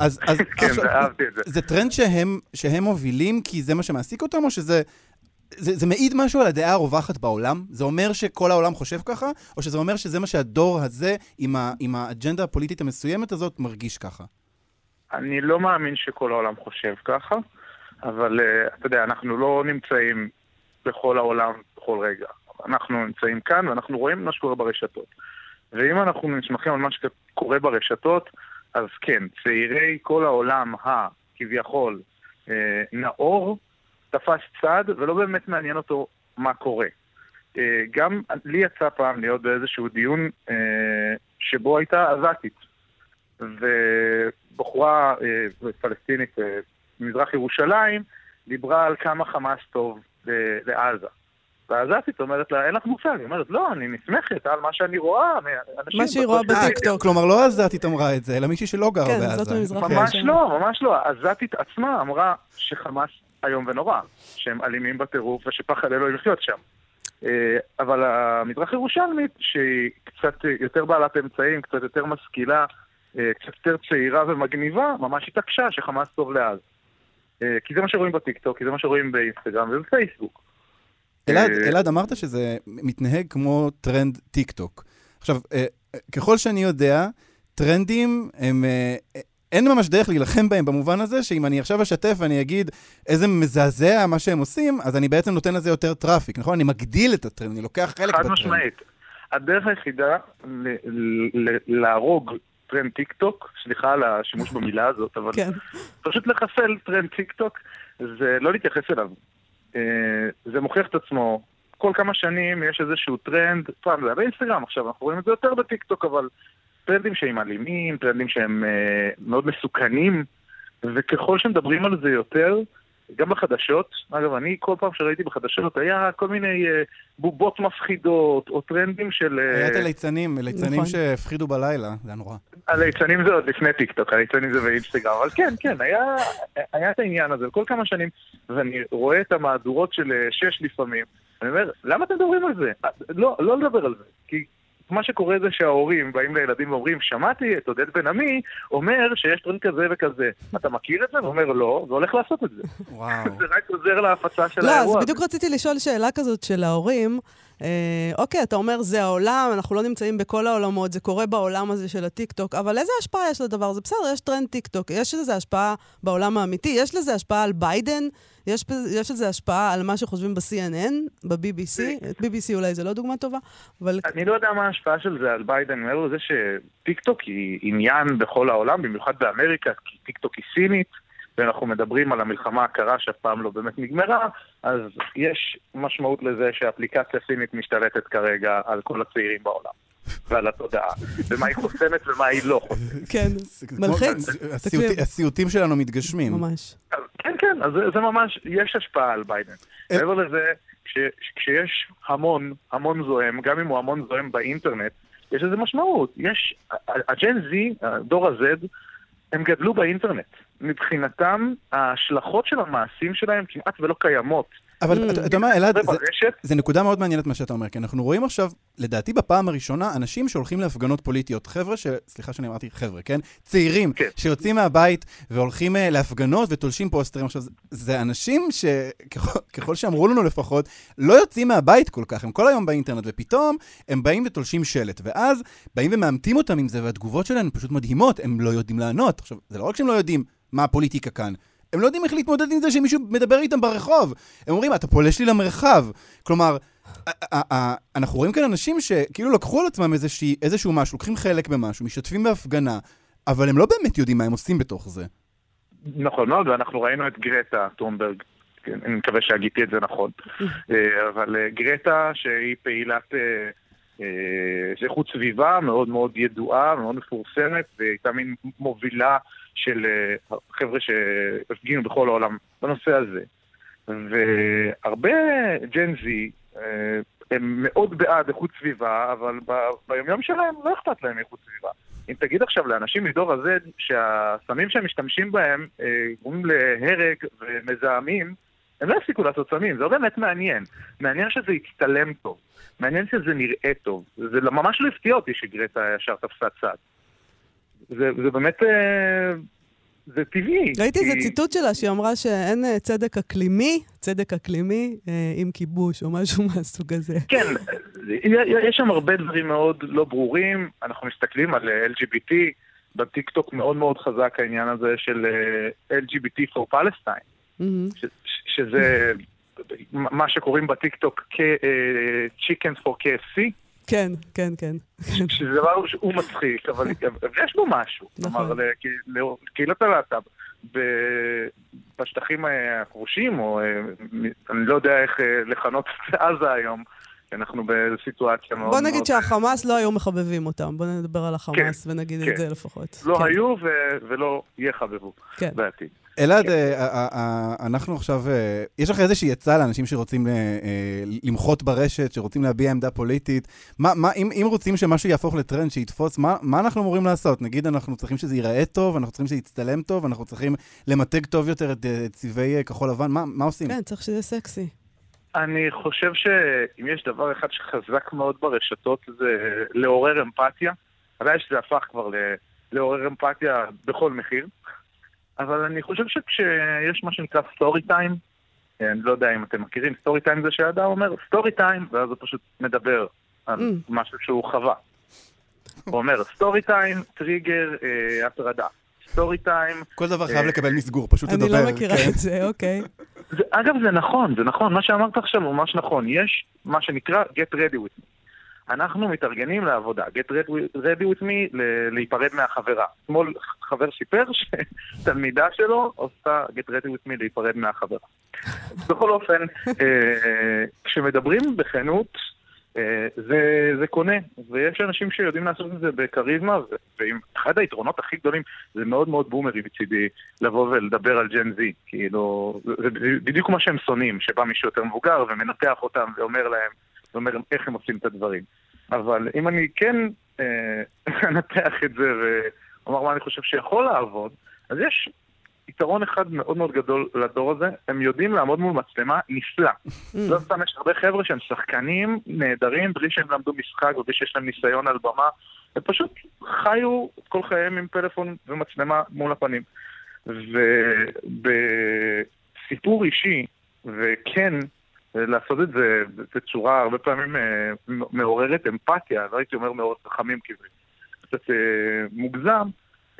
אז, אז <laughs> כן, עכשיו, אהבתי את זה. זה טרנד שהם, שהם מובילים כי זה מה שמעסיק אותם, או שזה... זה, זה מעיד משהו על הדעה הרווחת בעולם? זה אומר שכל העולם חושב ככה? או שזה אומר שזה מה שהדור הזה, עם, ה, עם האג'נדה הפוליטית המסוימת הזאת, מרגיש ככה? אני לא מאמין שכל העולם חושב ככה, אבל uh, אתה יודע, אנחנו לא נמצאים בכל העולם בכל רגע. אנחנו נמצאים כאן ואנחנו רואים מה שקורה ברשתות. ואם אנחנו נסמכים על מה שקורה ברשתות, אז כן, צעירי כל העולם הכביכול אה, נאור, תפס צד ולא באמת מעניין אותו מה קורה. אה, גם לי יצא פעם להיות באיזשהו דיון אה, שבו הייתה עזתית, ובחורה פלסטינית אה, ממזרח ירושלים דיברה על כמה חמאס טוב אה, לעזה. והעזתית אומרת לה, אין לך מושג. היא אומרת, לא, אני נסמכת על מה שאני רואה. מה שהיא רואה בטיקטוק. כלומר, לא העזתית אמרה את זה, אלא מישהי שלא גרה בעזה. כן, זאת ממזרח ממש לא, ממש לא. העזתית עצמה אמרה שחמאס איום ונורא, שהם אלימים בטירוף ושפחד אלוהים לחיות שם. אה, אבל המזרח ירושלמית, שהיא קצת יותר בעלת אמצעים, קצת יותר משכילה, אה, קצת יותר צעירה ומגניבה, ממש התעקשה שחמאס טוב לעזה. אה, כי זה מה שרואים בטיקטוק, כי זה מה שרואים באינסטגרם ובפייסבוק. אלעד, אה, אלעד, אמרת שזה מתנהג כמו טרנד טיק טוק. עכשיו, אה, ככל שאני יודע, טרנדים הם... אה, אין ממש דרך להילחם בהם במובן הזה, שאם אני עכשיו אשתף ואני אגיד איזה מזעזע מה שהם עושים, אז אני בעצם נותן לזה יותר traffic, נכון? אני מגדיל את הטרנד, אני לוקח חלק בטרנד. חד משמעית. הדרך היחידה להרוג טרנד טיק טוק, סליחה על השימוש במילה הזאת, אבל כן. פשוט לחסל טרנד טיק טוק, זה לא להתייחס אליו. אה, זה מוכיח את עצמו. כל כמה שנים יש איזשהו טרנד, פעם זה היה באינסטגרם, עכשיו אנחנו רואים את זה יותר בטיקטוק, אבל טרנדים שהם אלימים, טרנדים שהם אה, מאוד מסוכנים, וככל שמדברים על זה יותר, גם בחדשות, אגב, אני כל פעם שראיתי בחדשות היה כל מיני uh, בובות מפחידות, או טרנדים של... Uh... היה את הליצנים, ליצנים נכון. שהפחידו בלילה, זה היה נורא. הליצנים זה עוד לפני טיקטוק, הליצנים זה באינסטגרם, אבל כן, כן, היה, היה את העניין הזה כל כמה שנים, ואני רואה את המהדורות של אה, שש לפעמים, אני אומר, למה אתם מדברים על זה? לא, לא לדבר על זה, כי מה שקורה זה שההורים באים לילדים ואומרים, שמעתי את עודד בן עמי אומר שיש טרנד כזה וכזה. אתה מכיר את זה? הוא אומר לא, והולך לעשות את זה. וואו. <laughs> זה רק עוזר להפצה של לא, האירוע. לא, אז בדיוק רציתי לשאול שאלה כזאת של ההורים. אה, אוקיי, אתה אומר, זה העולם, אנחנו לא נמצאים בכל העולמות, זה קורה בעולם הזה של הטיקטוק, אבל איזה השפעה יש לדבר הזה? בסדר, יש טרנד טיקטוק, יש לזה השפעה בעולם האמיתי, יש לזה השפעה על ביידן, יש, יש לזה השפעה על מה שחושבים ב-CNN, ב-BBC, BBC אולי זה לא דוגמה טובה, אבל... אני לא יודע מה ההשפעה של זה על ביידן, מעבר לזה שטיקטוק היא עניין בכל העולם, במיוחד באמריקה, כי טיקטוק היא סינית. ואנחנו מדברים על המלחמה הקרה שאף פעם לא באמת נגמרה, אז יש משמעות לזה שאפליקציה סינית משתלטת כרגע על כל הצעירים בעולם. ועל התודעה, ומה היא חוסמת ומה היא לא חוסמת. כן, מלחיץ. הסיוטים שלנו מתגשמים. ממש. כן, כן, אז זה ממש, יש השפעה על ביידן. אה- מעבר לזה, כשיש המון, המון זועם, גם אם הוא המון זועם באינטרנט, יש לזה משמעות. יש, הג'ן Z, דור ה-Z, הם גדלו באינטרנט. מבחינתם, ההשלכות של המעשים שלהם כמעט ולא קיימות. אבל mm. אתה יודע מה, אלעד, זה נקודה מאוד מעניינת מה שאתה אומר, כי אנחנו רואים עכשיו, לדעתי בפעם הראשונה, אנשים שהולכים להפגנות פוליטיות. חבר'ה ש... סליחה שאני אמרתי חבר'ה, כן? צעירים, כן. שיוצאים מהבית והולכים uh, להפגנות ותולשים פוסטרים. עכשיו, זה אנשים שככל שאמרו לנו לפחות, לא יוצאים מהבית כל כך, הם כל היום באינטרנט, ופתאום הם באים ותולשים שלט. ואז באים ומאמתים אותם עם זה, והתגובות שלהם פשוט מדהימות, הם לא יודעים לענות. עכשיו, זה לא רק שהם לא יודעים מה הפוליטיקה כאן, הם לא יודעים איך להתמודד עם זה שמישהו מדבר איתם ברחוב. הם אומרים, אתה פולש לי למרחב. כלומר, אנחנו רואים כאן אנשים שכאילו לקחו על עצמם איזושהי, איזשהו משהו, לוקחים חלק במשהו, משתתפים בהפגנה, אבל הם לא באמת יודעים מה הם עושים בתוך זה. נכון מאוד, ואנחנו ראינו את גרטה כן, אני מקווה שהגיתי את זה נכון, <laughs> אה, אבל אה, גרטה שהיא פעילת אה, איכות סביבה מאוד מאוד ידועה, מאוד מפורסמת, והיא הייתה מין מובילה של אה, חבר'ה שהפגינו בכל העולם בנושא הזה. והרבה ג'ן זי אה, הם מאוד בעד איכות סביבה, אבל ביומיום שלהם לא אכפת להם איכות סביבה. אם תגיד עכשיו לאנשים מדור ה-Z שהסמים שהם משתמשים בהם אה, גורמים להרג ומזהמים, הם לא יפסיקו לעשות סמים, זה לא באמת מעניין. מעניין שזה יצטלם טוב, מעניין שזה נראה טוב. זה ממש לא הפתיע אותי שגרטה ישר תפסה צד. זה, זה באמת, אה, זה טבעי. ראיתי איזה ציטוט שלה, שהיא אמרה שאין אה, צדק אקלימי, צדק אקלימי אה, עם כיבוש או משהו <laughs> מהסוג הזה. כן, יש שם הרבה דברים מאוד לא ברורים. אנחנו מסתכלים על LGBT, בטיקטוק מאוד מאוד חזק העניין הזה של LGBT for Palestine, mm-hmm. ש, שזה מה שקוראים בטיקטוק כ-Chickens for KFC. כן, כן, כן. שזה דבר שהוא מצחיק, אבל יש בו משהו. נכון. כלומר, קהילת הלהט"ב בשטחים הכבושים, או אה, אני לא יודע איך אה, לכנות את עזה היום, אנחנו בסיטואציה מאוד מאוד... בוא נגיד שהחמאס לא היו מחבבים אותם, בוא נדבר על החמאס כן, ונגיד כן. את זה לפחות. לא כן. היו ולא יחבבו כן. בעתיד. אלעד, כן. אה, אנחנו עכשיו, אה, יש לך איזושהי עצה לאנשים שרוצים אה, למחות ברשת, שרוצים להביע עמדה פוליטית? מה, מה, אם, אם רוצים שמשהו יהפוך לטרנד, שיתפוס, מה, מה אנחנו אמורים לעשות? נגיד, אנחנו צריכים שזה ייראה טוב, אנחנו צריכים שזה יצטלם טוב, אנחנו צריכים למתג טוב יותר את צבעי כחול לבן, מה, מה עושים? כן, צריך שזה סקסי. אני חושב שאם יש דבר אחד שחזק מאוד ברשתות, זה לעורר אמפתיה. הבעיה שזה הפך כבר לעורר אמפתיה בכל מחיר. אבל אני חושב שכשיש מה שנקרא story time, אני לא יודע אם אתם מכירים, story time זה שאדם אומר story time, ואז הוא פשוט מדבר על mm. משהו שהוא חווה. הוא אומר story time, טריגר, אה, הטרדה. story time. כל דבר חייב אה, לקבל מסגור, פשוט לדבר. אני לא מכירה כן. את זה, אוקיי. אגב, זה נכון, זה נכון, מה שאמרת עכשיו הוא ממש נכון. יש מה שנקרא get ready with me. אנחנו מתארגנים לעבודה, get ready with me, להיפרד מהחברה. אתמול חבר סיפר שתלמידה שלו עושה get ready with me להיפרד מהחברה. בכל אופן, אה, כשמדברים בכנות, אה, זה, זה קונה, ויש אנשים שיודעים לעשות את זה בכריזמה, ואחד היתרונות הכי גדולים זה מאוד מאוד בומרי מצידי לבוא ולדבר על ג'ן זי, כאילו, זה בדיוק מה שהם שונאים, שבא מישהו יותר מבוגר ומנתח אותם ואומר להם, ואומר איך הם עושים את הדברים. אבל אם אני כן אה, <laughs> אנתח את זה ואומר מה אני חושב שיכול לעבוד, אז יש יתרון אחד מאוד מאוד גדול לדור הזה, הם יודעים לעמוד מול מצלמה נפלא. Mm. לא סתם יש הרבה חבר'ה שהם שחקנים נהדרים בלי שהם למדו משחק ובלי שיש להם ניסיון על במה, הם פשוט חיו את כל חייהם עם פלאפון ומצלמה מול הפנים. ובסיפור אישי, וכן, לעשות את זה בצורה הרבה פעמים מעוררת אמפתיה, לא הייתי אומר מעוררת חכמים כי זה קצת מוגזם,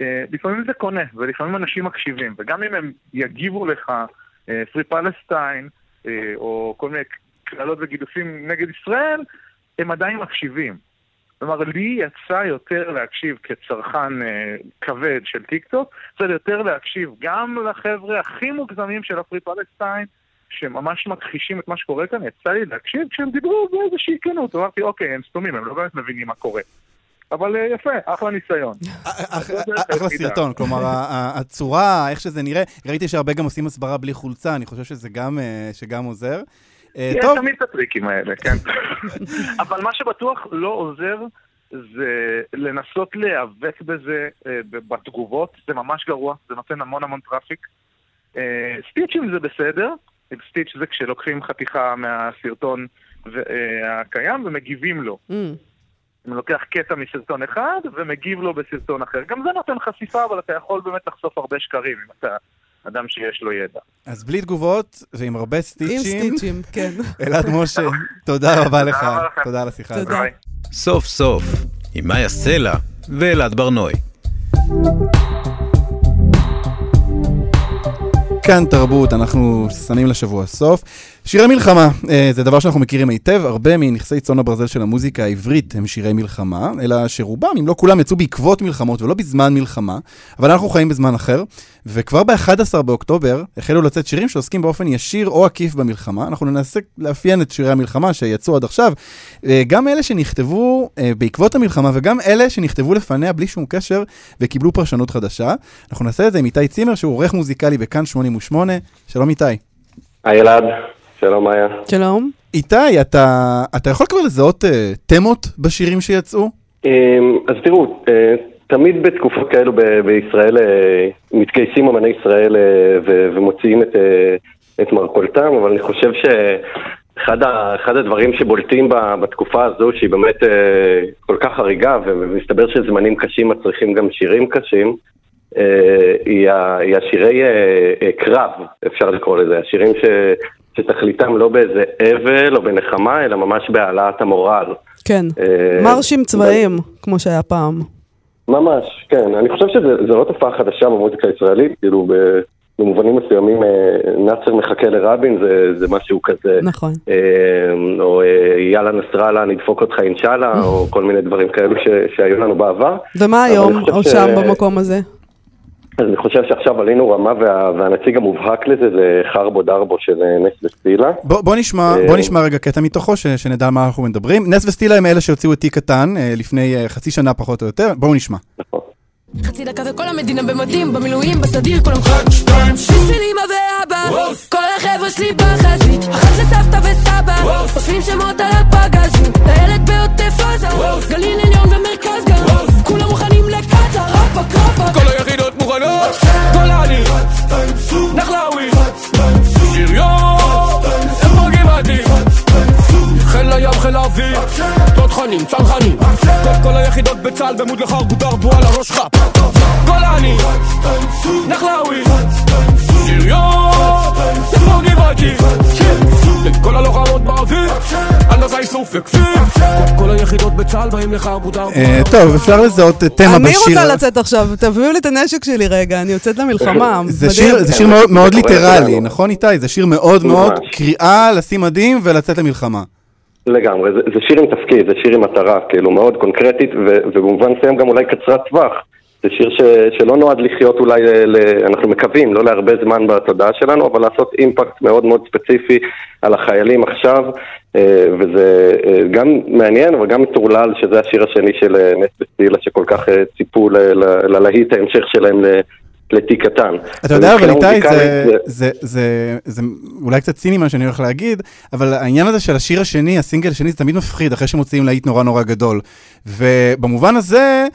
לפעמים זה קונה, ולפעמים אנשים מקשיבים, וגם אם הם יגיבו לך פרי פלסטיין, או כל מיני קללות וגידופים נגד ישראל, הם עדיין מקשיבים. כלומר, לי יצא יותר להקשיב כצרכן אה, כבד של טיק טוק, יצא יותר להקשיב גם לחבר'ה הכי מוגזמים של הפרי פלסטיין, שממש מכחישים את מה שקורה כאן, יצא לי להקשיב כשהם דיברו באיזושהי כנות, אמרתי, אוקיי, הם סתומים, הם לא באמת מבינים מה קורה. אבל אה, יפה, אחלה ניסיון. אחלה סרטון, כלומר, הצורה, איך שזה נראה, ראיתי שהרבה גם עושים הסברה בלי חולצה, אני חושב שזה גם אה, עוזר. אה, יש תמיד את הטריקים האלה, כן. <laughs> אבל מה שבטוח לא עוזר זה לנסות להיאבק בזה אה, בתגובות, זה ממש גרוע, זה נותן המון המון traffic. אה, stitchים זה בסדר, stitch זה כשלוקחים חתיכה מהסרטון הקיים ומגיבים לו. Mm. אני לוקח קטע מסרטון אחד ומגיב לו בסרטון אחר. גם זה נותן חשיפה, אבל אתה יכול באמת לחשוף הרבה שקרים אם אתה אדם שיש לו ידע. אז בלי תגובות ועם הרבה סטיצ'ים. עם סטיצ'ים, כן. <laughs> אלעד משה, תודה רבה לך. תודה על השיחה הזאת. סוף סוף, עם מאיה סלע ואלעד ברנועי. כאן תרבות, אנחנו שמים לשבוע סוף. שירי מלחמה, אה, זה דבר שאנחנו מכירים היטב, הרבה מנכסי צאן הברזל של המוזיקה העברית הם שירי מלחמה, אלא שרובם, אם לא כולם, יצאו בעקבות מלחמות ולא בזמן מלחמה, אבל אנחנו חיים בזמן אחר, וכבר ב-11 באוקטובר החלו לצאת שירים שעוסקים באופן ישיר או עקיף במלחמה. אנחנו ננסה לאפיין את שירי המלחמה שיצאו עד עכשיו, אה, גם אלה שנכתבו אה, בעקבות המלחמה וגם אלה שנכתבו לפניה בלי שום קשר וקיבלו פרשנות חדשה. אנחנו נעשה את זה עם איתי צימר שהוא עורך מוזיקלי בכאן 88. שלום איתי. היי אלעד. שלום, מאיה. שלום. איתי, אתה, אתה יכול כבר לזהות uh, תמות בשירים שיצאו? Um, אז תראו, uh, תמיד בתקופות כאלו ב- בישראל uh, מתגייסים אמני ישראל uh, ו- ומוציאים את, uh, את מרכולתם, אבל אני חושב שאחד ה- הדברים שבולטים ב- בתקופה הזו, שהיא באמת uh, כל כך חריגה, ומסתבר שזמנים קשים מצריכים גם שירים קשים, uh, היא, ה- היא השירי uh, uh, קרב, אפשר לקרוא לזה, השירים ש... שתכליתם לא באיזה אבל או בנחמה, אלא ממש בהעלאת המורל. כן, אה, מרשים צבאיים, כמו שהיה פעם. ממש, כן. אני חושב שזו לא תופעה חדשה במוזיקה הישראלית, כאילו במובנים מסוימים אה, נאצר מחכה לרבין זה, זה משהו כזה. נכון. אה, או יאללה נסראללה נדפוק אותך אינשאללה, או כל מיני דברים כאלו ש, שהיו לנו בעבר. ומה היום, או שם במקום הזה? אז אני חושב שעכשיו עלינו רמה וה, והנציג המובהק לזה זה חרבו דרבו של אה, נס וסטילה. בוא, בוא, נשמע, בוא אה, נשמע רגע קטע מתוכו, ש, שנדע מה אנחנו מדברים. נס וסטילה הם אלה שהוציאו את תיק קטן אה, לפני חצי שנה פחות או יותר, בואו נשמע. נכון. חצי דקה וכל המדינה במדים, במילואים, בסדיר, כולם חד, שתיים, של אמא ואבא, כל החבר'ה שלי בחזית, אחת לסבתא וסבא, אוספים שמות על הפגזים, הילד בעוטף עזה, גליל עליון ומרכז גם, כולם מוכנים לקאטה, רפק רפק, כל היחידות מוכנות, גולני, נחלאווי, שריון, איפה גבעתי, חיל הים, חיל האוויר, תותחנים, צנחנים, כל היחידות בצה"ל במוד לך ארגודר בו על הראש חפ, גולני, נחלאווי, שריון, איפה גבעתי, כל הלוחמות באוויר, הנדסה איסוף וכפיר, כל היחידות בצה"ל באים לך ארגודר טוב, אפשר לזהות תמה בשיר. אני רוצה לצאת עכשיו, תביאו לי את הנשק שלי רגע, אני יוצאת למלחמה. זה שיר מאוד ליטרלי, נכון איתי? זה שיר מאוד מאוד קריאה לשים מדים ולצאת למלחמה. לגמרי, זה, זה שיר עם תפקיד, זה שיר עם מטרה, כאילו מאוד קונקרטית, ו, ובמובן מסוים גם אולי קצרת טווח. זה שיר ש, שלא נועד לחיות אולי, ל, אנחנו מקווים, לא להרבה זמן בתודעה שלנו, אבל לעשות אימפקט מאוד מאוד ספציפי על החיילים עכשיו, אה, וזה אה, גם מעניין, אבל גם מטורלל, שזה השיר השני של אה, נס וסטילה, שכל כך ציפו ללהיט ההמשך שלהם לתיק קטן. אתה יודע, אבל איתי, זה, זה, זה, זה, זה אולי קצת ציני מה שאני הולך להגיד, אבל העניין הזה של השיר השני, הסינגל השני, זה תמיד מפחיד, אחרי שמוציאים להיט נורא נורא גדול. ובמובן הזה...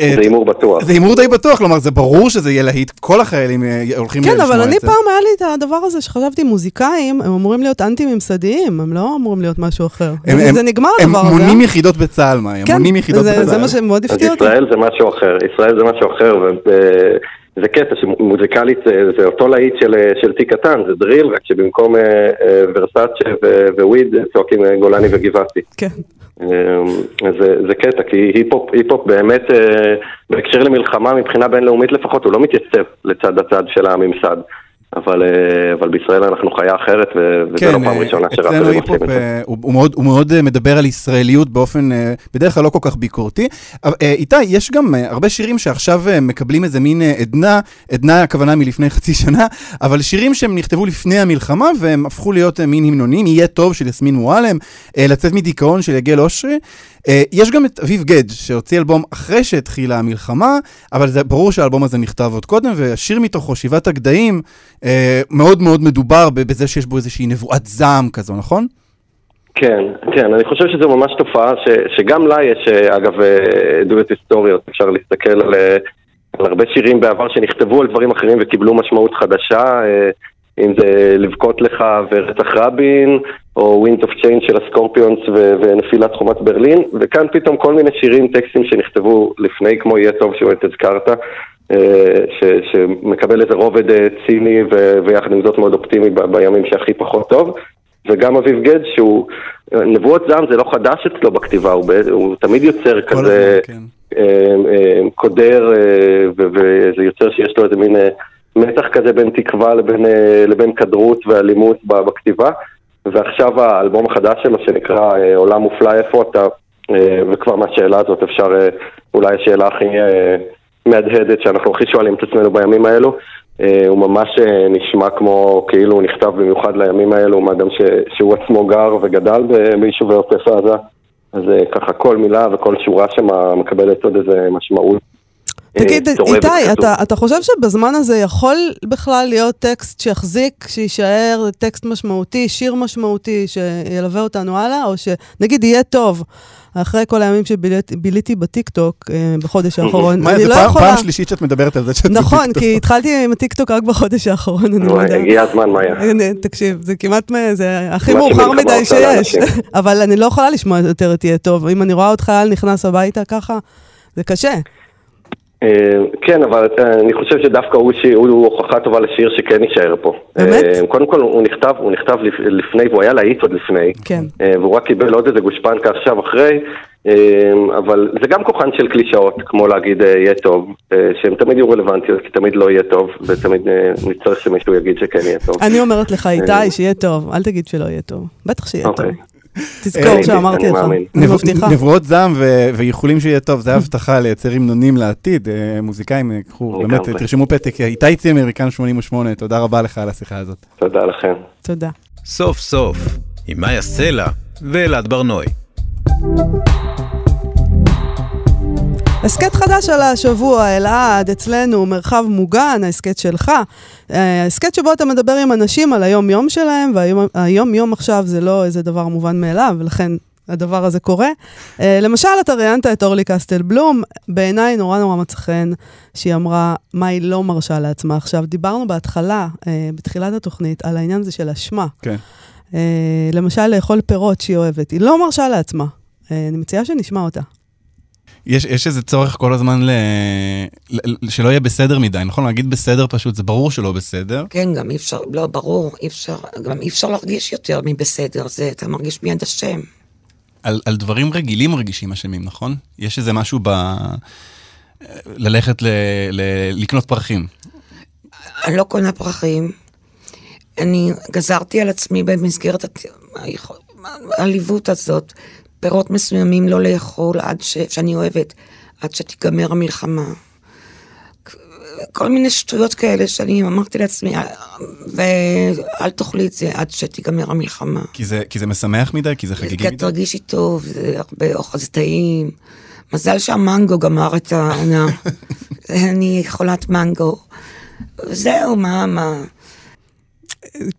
זה הימור בטוח. זה הימור די בטוח, כלומר, זה ברור שזה יהיה להיט, כל החיילים אה, הולכים לשמוע את זה. כן, אבל אני פעם היה לי את הדבר הזה שחשבתי, מוזיקאים, הם אמורים להיות אנטי-ממסדיים, הם לא אמורים להיות משהו אחר. זה נגמר הדבר הזה. הם מונים יחידות בצה"ל, מה? הם כן, מונים יחידות בצה"ל. זה מה שמאוד הפתיע אותי. ישראל זה משהו אחר, ישראל זה משהו אחר, זה קטע שמוזיקלית זה, זה אותו להיט של, של תיק קטן, זה דריל, רק שבמקום אה, אה, ורסאצ'ה וויד צועקים אה, גולני וגבעתי. כן. אה, זה, זה קטע, כי היפ-הופ, היפ-הופ באמת, אה, בהקשר למלחמה, מבחינה בינלאומית לפחות, הוא לא מתייצב לצד הצד של הממסד. אבל, אה, אבל בישראל אנחנו חיה אחרת, ו- כן, לא פעם ראשונה אצלנו שראפרים עושים את זה. אה, הוא, הוא, מאוד, הוא מאוד אה, מדבר על ישראליות באופן אה, בדרך כלל לא כל כך ביקורתי. אה, איתי, יש גם אה, הרבה שירים שעכשיו אה, מקבלים איזה מין אה, עדנה, עדנה הכוונה מלפני <laughs> חצי שנה, אבל שירים שהם נכתבו לפני המלחמה והם הפכו להיות אה, מין המנונים, יהיה טוב של יסמין מועלם, אה, לצאת מדיכאון של יגל אושרי. אה, יש גם את אביב גד, שהוציא אלבום אחרי שהתחילה המלחמה, אבל זה ברור שהאלבום הזה נכתב עוד קודם, והשיר מתוכו, שבעת הגדיים, אה, מאוד מאוד מדובר בזה שיש בו איזושהי נבואת זעם כזו, נכון? כן, כן, אני חושב שזו ממש תופעה ש, שגם לה יש, אה, אגב, עדויות היסטוריות. אפשר להסתכל על, על הרבה שירים בעבר שנכתבו על דברים אחרים וקיבלו משמעות חדשה, אם זה לבכות לך ורצח רבין, או Wind of Change של הסקורפיונס ו- ונפילת חומת ברלין, וכאן פתאום כל מיני שירים, טקסטים שנכתבו לפני, כמו יהיה טוב שבאמת הזכרת, אה, ש- שמקבל איזה רובד אה, ציני ו- ויחד עם זאת מאוד אופטימי ב- בימים שהכי פחות טוב. וגם אביב גדג' שהוא, נבואות זעם זה לא חדש אצלו בכתיבה, הוא, ב- הוא תמיד יוצר כזה הזמן, כן. אה, אה, קודר, אה, וזה יוצר שיש לו איזה מין אה, מתח כזה בין תקווה לבין, אה, לבין כדרות ואלימות בכתיבה. ועכשיו האלבום החדש שלו שנקרא אה, עולם מופלא איפה אתה, אה, וכבר מהשאלה הזאת אפשר, אולי השאלה הכי מהדהדת שאנחנו הכי שואלים את עצמנו בימים האלו, הוא ממש נשמע כמו כאילו הוא נכתב במיוחד לימים האלו, מה גם שהוא עצמו גר וגדל ביישובי עוטף עזה, אז ככה כל מילה וכל שורה שם מקבלת עוד איזה משמעות. אה, תגיד, צורבת אותי. אתה, אתה חושב שבזמן הזה יכול בכלל להיות טקסט שיחזיק, שיישאר טקסט משמעותי, שיר משמעותי, שילווה אותנו הלאה, או שנגיד יהיה טוב, אחרי כל הימים שביליתי בטיקטוק אה, בחודש האחרון, מה, אני לא יכולה... פעם שלישית שאת מדברת על זה שאת נכון, בטיקטוק. כי התחלתי עם הטיקטוק רק בחודש האחרון, אני וואי, מודה. הגיע הזמן, מאיה. הנה, תקשיב, זה כמעט, זה הכי מה מאוחר מדי שיש. אבל אני לא יכולה לשמוע יותר את יהיה טוב. אם אני רואה חייל נכנס הביתה ככה, זה קשה. אה, כן, אבל אה, אני חושב שדווקא הוא, הוכחה טובה לשיר שכן יישאר פה. באמת? אה, קודם כל הוא נכתב, הוא נכתב לפ- לפני, והוא היה להיט עוד לפני. כן. והוא רק קיבל עוד איזה גושפנקה עכשיו אחרי, אבל זה גם כוחן של קלישאות, כמו להגיד יהיה טוב, שהן תמיד יהיו רלוונטיות, כי תמיד לא יהיה טוב, ותמיד נצטרך שמישהו יגיד שכן יהיה טוב. אני אומרת לך, איתי, שיהיה טוב, אל תגיד שלא יהיה טוב. בטח שיהיה טוב. תזכור אה, שאמרתי לך. אני מבטיחה. נבואות זעם ואיחולים שיהיה טוב, זה הבטחה לייצר המנונים לעתיד. אה, מוזיקאים, אה, קחו, באמת. תרשמו פתק. איתי צימר, מכאן 88, תודה רבה לך על השיחה הזאת. תודה לכם. תודה. סוף סוף, עם מאיה סלע ואלעד ברנועי. הסכת חדש על השבוע, אלעד, אצלנו, מרחב מוגן, ההסכת שלך. אה, ההסכת שבו אתה מדבר עם אנשים על היום-יום שלהם, והיום-יום עכשיו זה לא איזה דבר מובן מאליו, ולכן הדבר הזה קורה. אה, למשל, אתה ראיינת את אורלי קסטל בלום, בעיניי נורא נורא מצא חן שהיא אמרה מה היא לא מרשה לעצמה. עכשיו, דיברנו בהתחלה, אה, בתחילת התוכנית, על העניין הזה של אשמה. כן. למשל, לאכול פירות שהיא אוהבת. היא לא מרשה לעצמה. אני מציעה שנשמע אותה. יש, יש איזה צורך כל הזמן ל... ל... שלא יהיה בסדר מדי, נכון? להגיד בסדר פשוט, זה ברור שלא בסדר. כן, גם אי אפשר, לא, ברור, אי אפשר, גם אי אפשר להרגיש יותר מבסדר, זה, אתה מרגיש מיד השם. על, על דברים רגילים מרגישים אשמים, נכון? יש איזה משהו ב... ללכת ל... ל... לקנות פרחים. אני לא קונה פרחים. אני גזרתי על עצמי במסגרת הת- העליבות הזאת, פירות מסוימים לא לאכול עד ש... שאני אוהבת, עד שתיגמר המלחמה. כל מיני שטויות כאלה שאני אמרתי לעצמי, "אה, ואל תאכלי את זה עד שתיגמר המלחמה. כי זה, כי זה משמח מדי? כי זה חגיגי כי את מדי? תרגישי טוב, זה הרבה אוכל, זה טעים. מזל שהמנגו גמר את העונה. <laughs> אני חולת מנגו. זהו, מה, מה.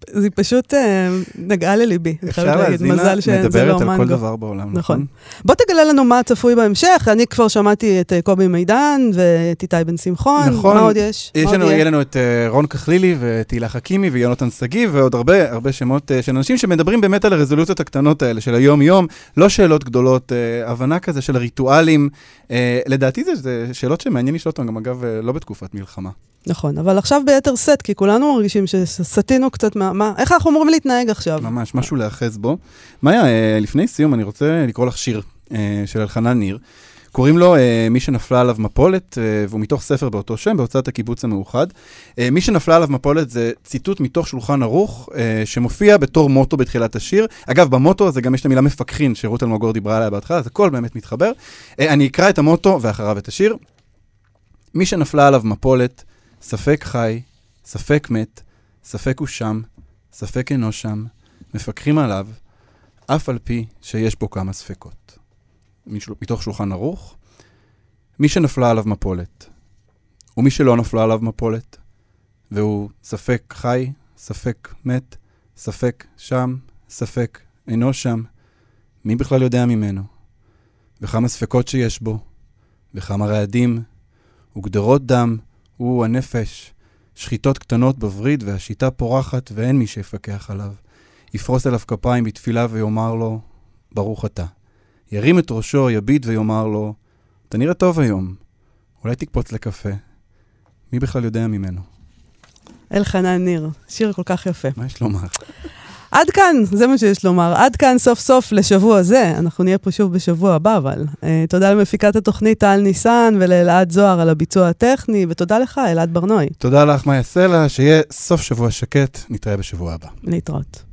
זה פשוט אה, נגעה לליבי, אני חייבת אפשר להגיד, מזל שזה לא מדברת על כל מנגו. דבר בעולם, נכון? נכון. בוא תגלה לנו מה צפוי בהמשך, אני כבר שמעתי את אה, קובי מידן ואת איתי בן שמחון, נכון. מה עוד יש? יש לנו, יהיה? לנו את אה, רון כחלילי ותהילה חכימי ויונתן שגיא ועוד הרבה, הרבה שמות של אנשים שמדברים באמת על הרזולוציות הקטנות האלה של היום-יום, לא שאלות גדולות, הבנה כזה של הריטואלים. אה, לדעתי זה, זה שאלות שמעניין לשאול אותן, גם אגב, לא בתקופת מלחמה. נכון, אבל עכשיו ביתר שאת, כי כולנו מרגישים שסטינו קצת מה... מה איך אנחנו אמורים להתנהג עכשיו? ממש, משהו להאחז בו. מאיה, אה, לפני סיום אני רוצה לקרוא לך שיר אה, של אלחנן ניר. קוראים לו אה, מי שנפלה עליו מפולת, אה, והוא מתוך ספר באותו שם, בהוצאת הקיבוץ המאוחד. אה, מי שנפלה עליו מפולת זה ציטוט מתוך שולחן ערוך, אה, שמופיע בתור מוטו בתחילת השיר. אגב, במוטו הזה גם יש את המילה מפקחין, שרות אלמגור דיברה עליה בהתחלה, אז הכל באמת מתחבר. אה, אני אקרא את המוטו ואחריו את השיר. מי שנפלה עליו מפולת, ספק חי, ספק מת, ספק הוא שם, ספק אינו שם, מפקחים עליו, אף על פי שיש בו כמה ספקות. מתוך שולחן ערוך, מי שנפלה עליו מפולת, ומי שלא נפלה עליו מפולת, והוא ספק חי, ספק מת, ספק שם, ספק אינו שם, מי בכלל יודע ממנו? וכמה ספקות שיש בו, וכמה רעדים, וגדרות דם, הוא הנפש, שחיטות קטנות בווריד, והשיטה פורחת, ואין מי שיפקח עליו. יפרוס אליו כפיים בתפילה ויאמר לו, ברוך אתה. ירים את ראשו, יביט ויאמר לו, אתה נראה טוב היום, אולי תקפוץ לקפה. מי בכלל יודע ממנו? אלחנן ניר, שיר כל כך יפה. מה יש לומר? עד כאן, זה מה שיש לומר. עד כאן סוף סוף לשבוע זה. אנחנו נהיה פה שוב בשבוע הבא, אבל. Uh, תודה למפיקת התוכנית טל ניסן ולאלעד זוהר על הביצוע הטכני, ותודה לך, אלעד ברנועי. תודה לך, מאיה סלע, שיהיה סוף שבוע שקט, נתראה בשבוע הבא. להתראות.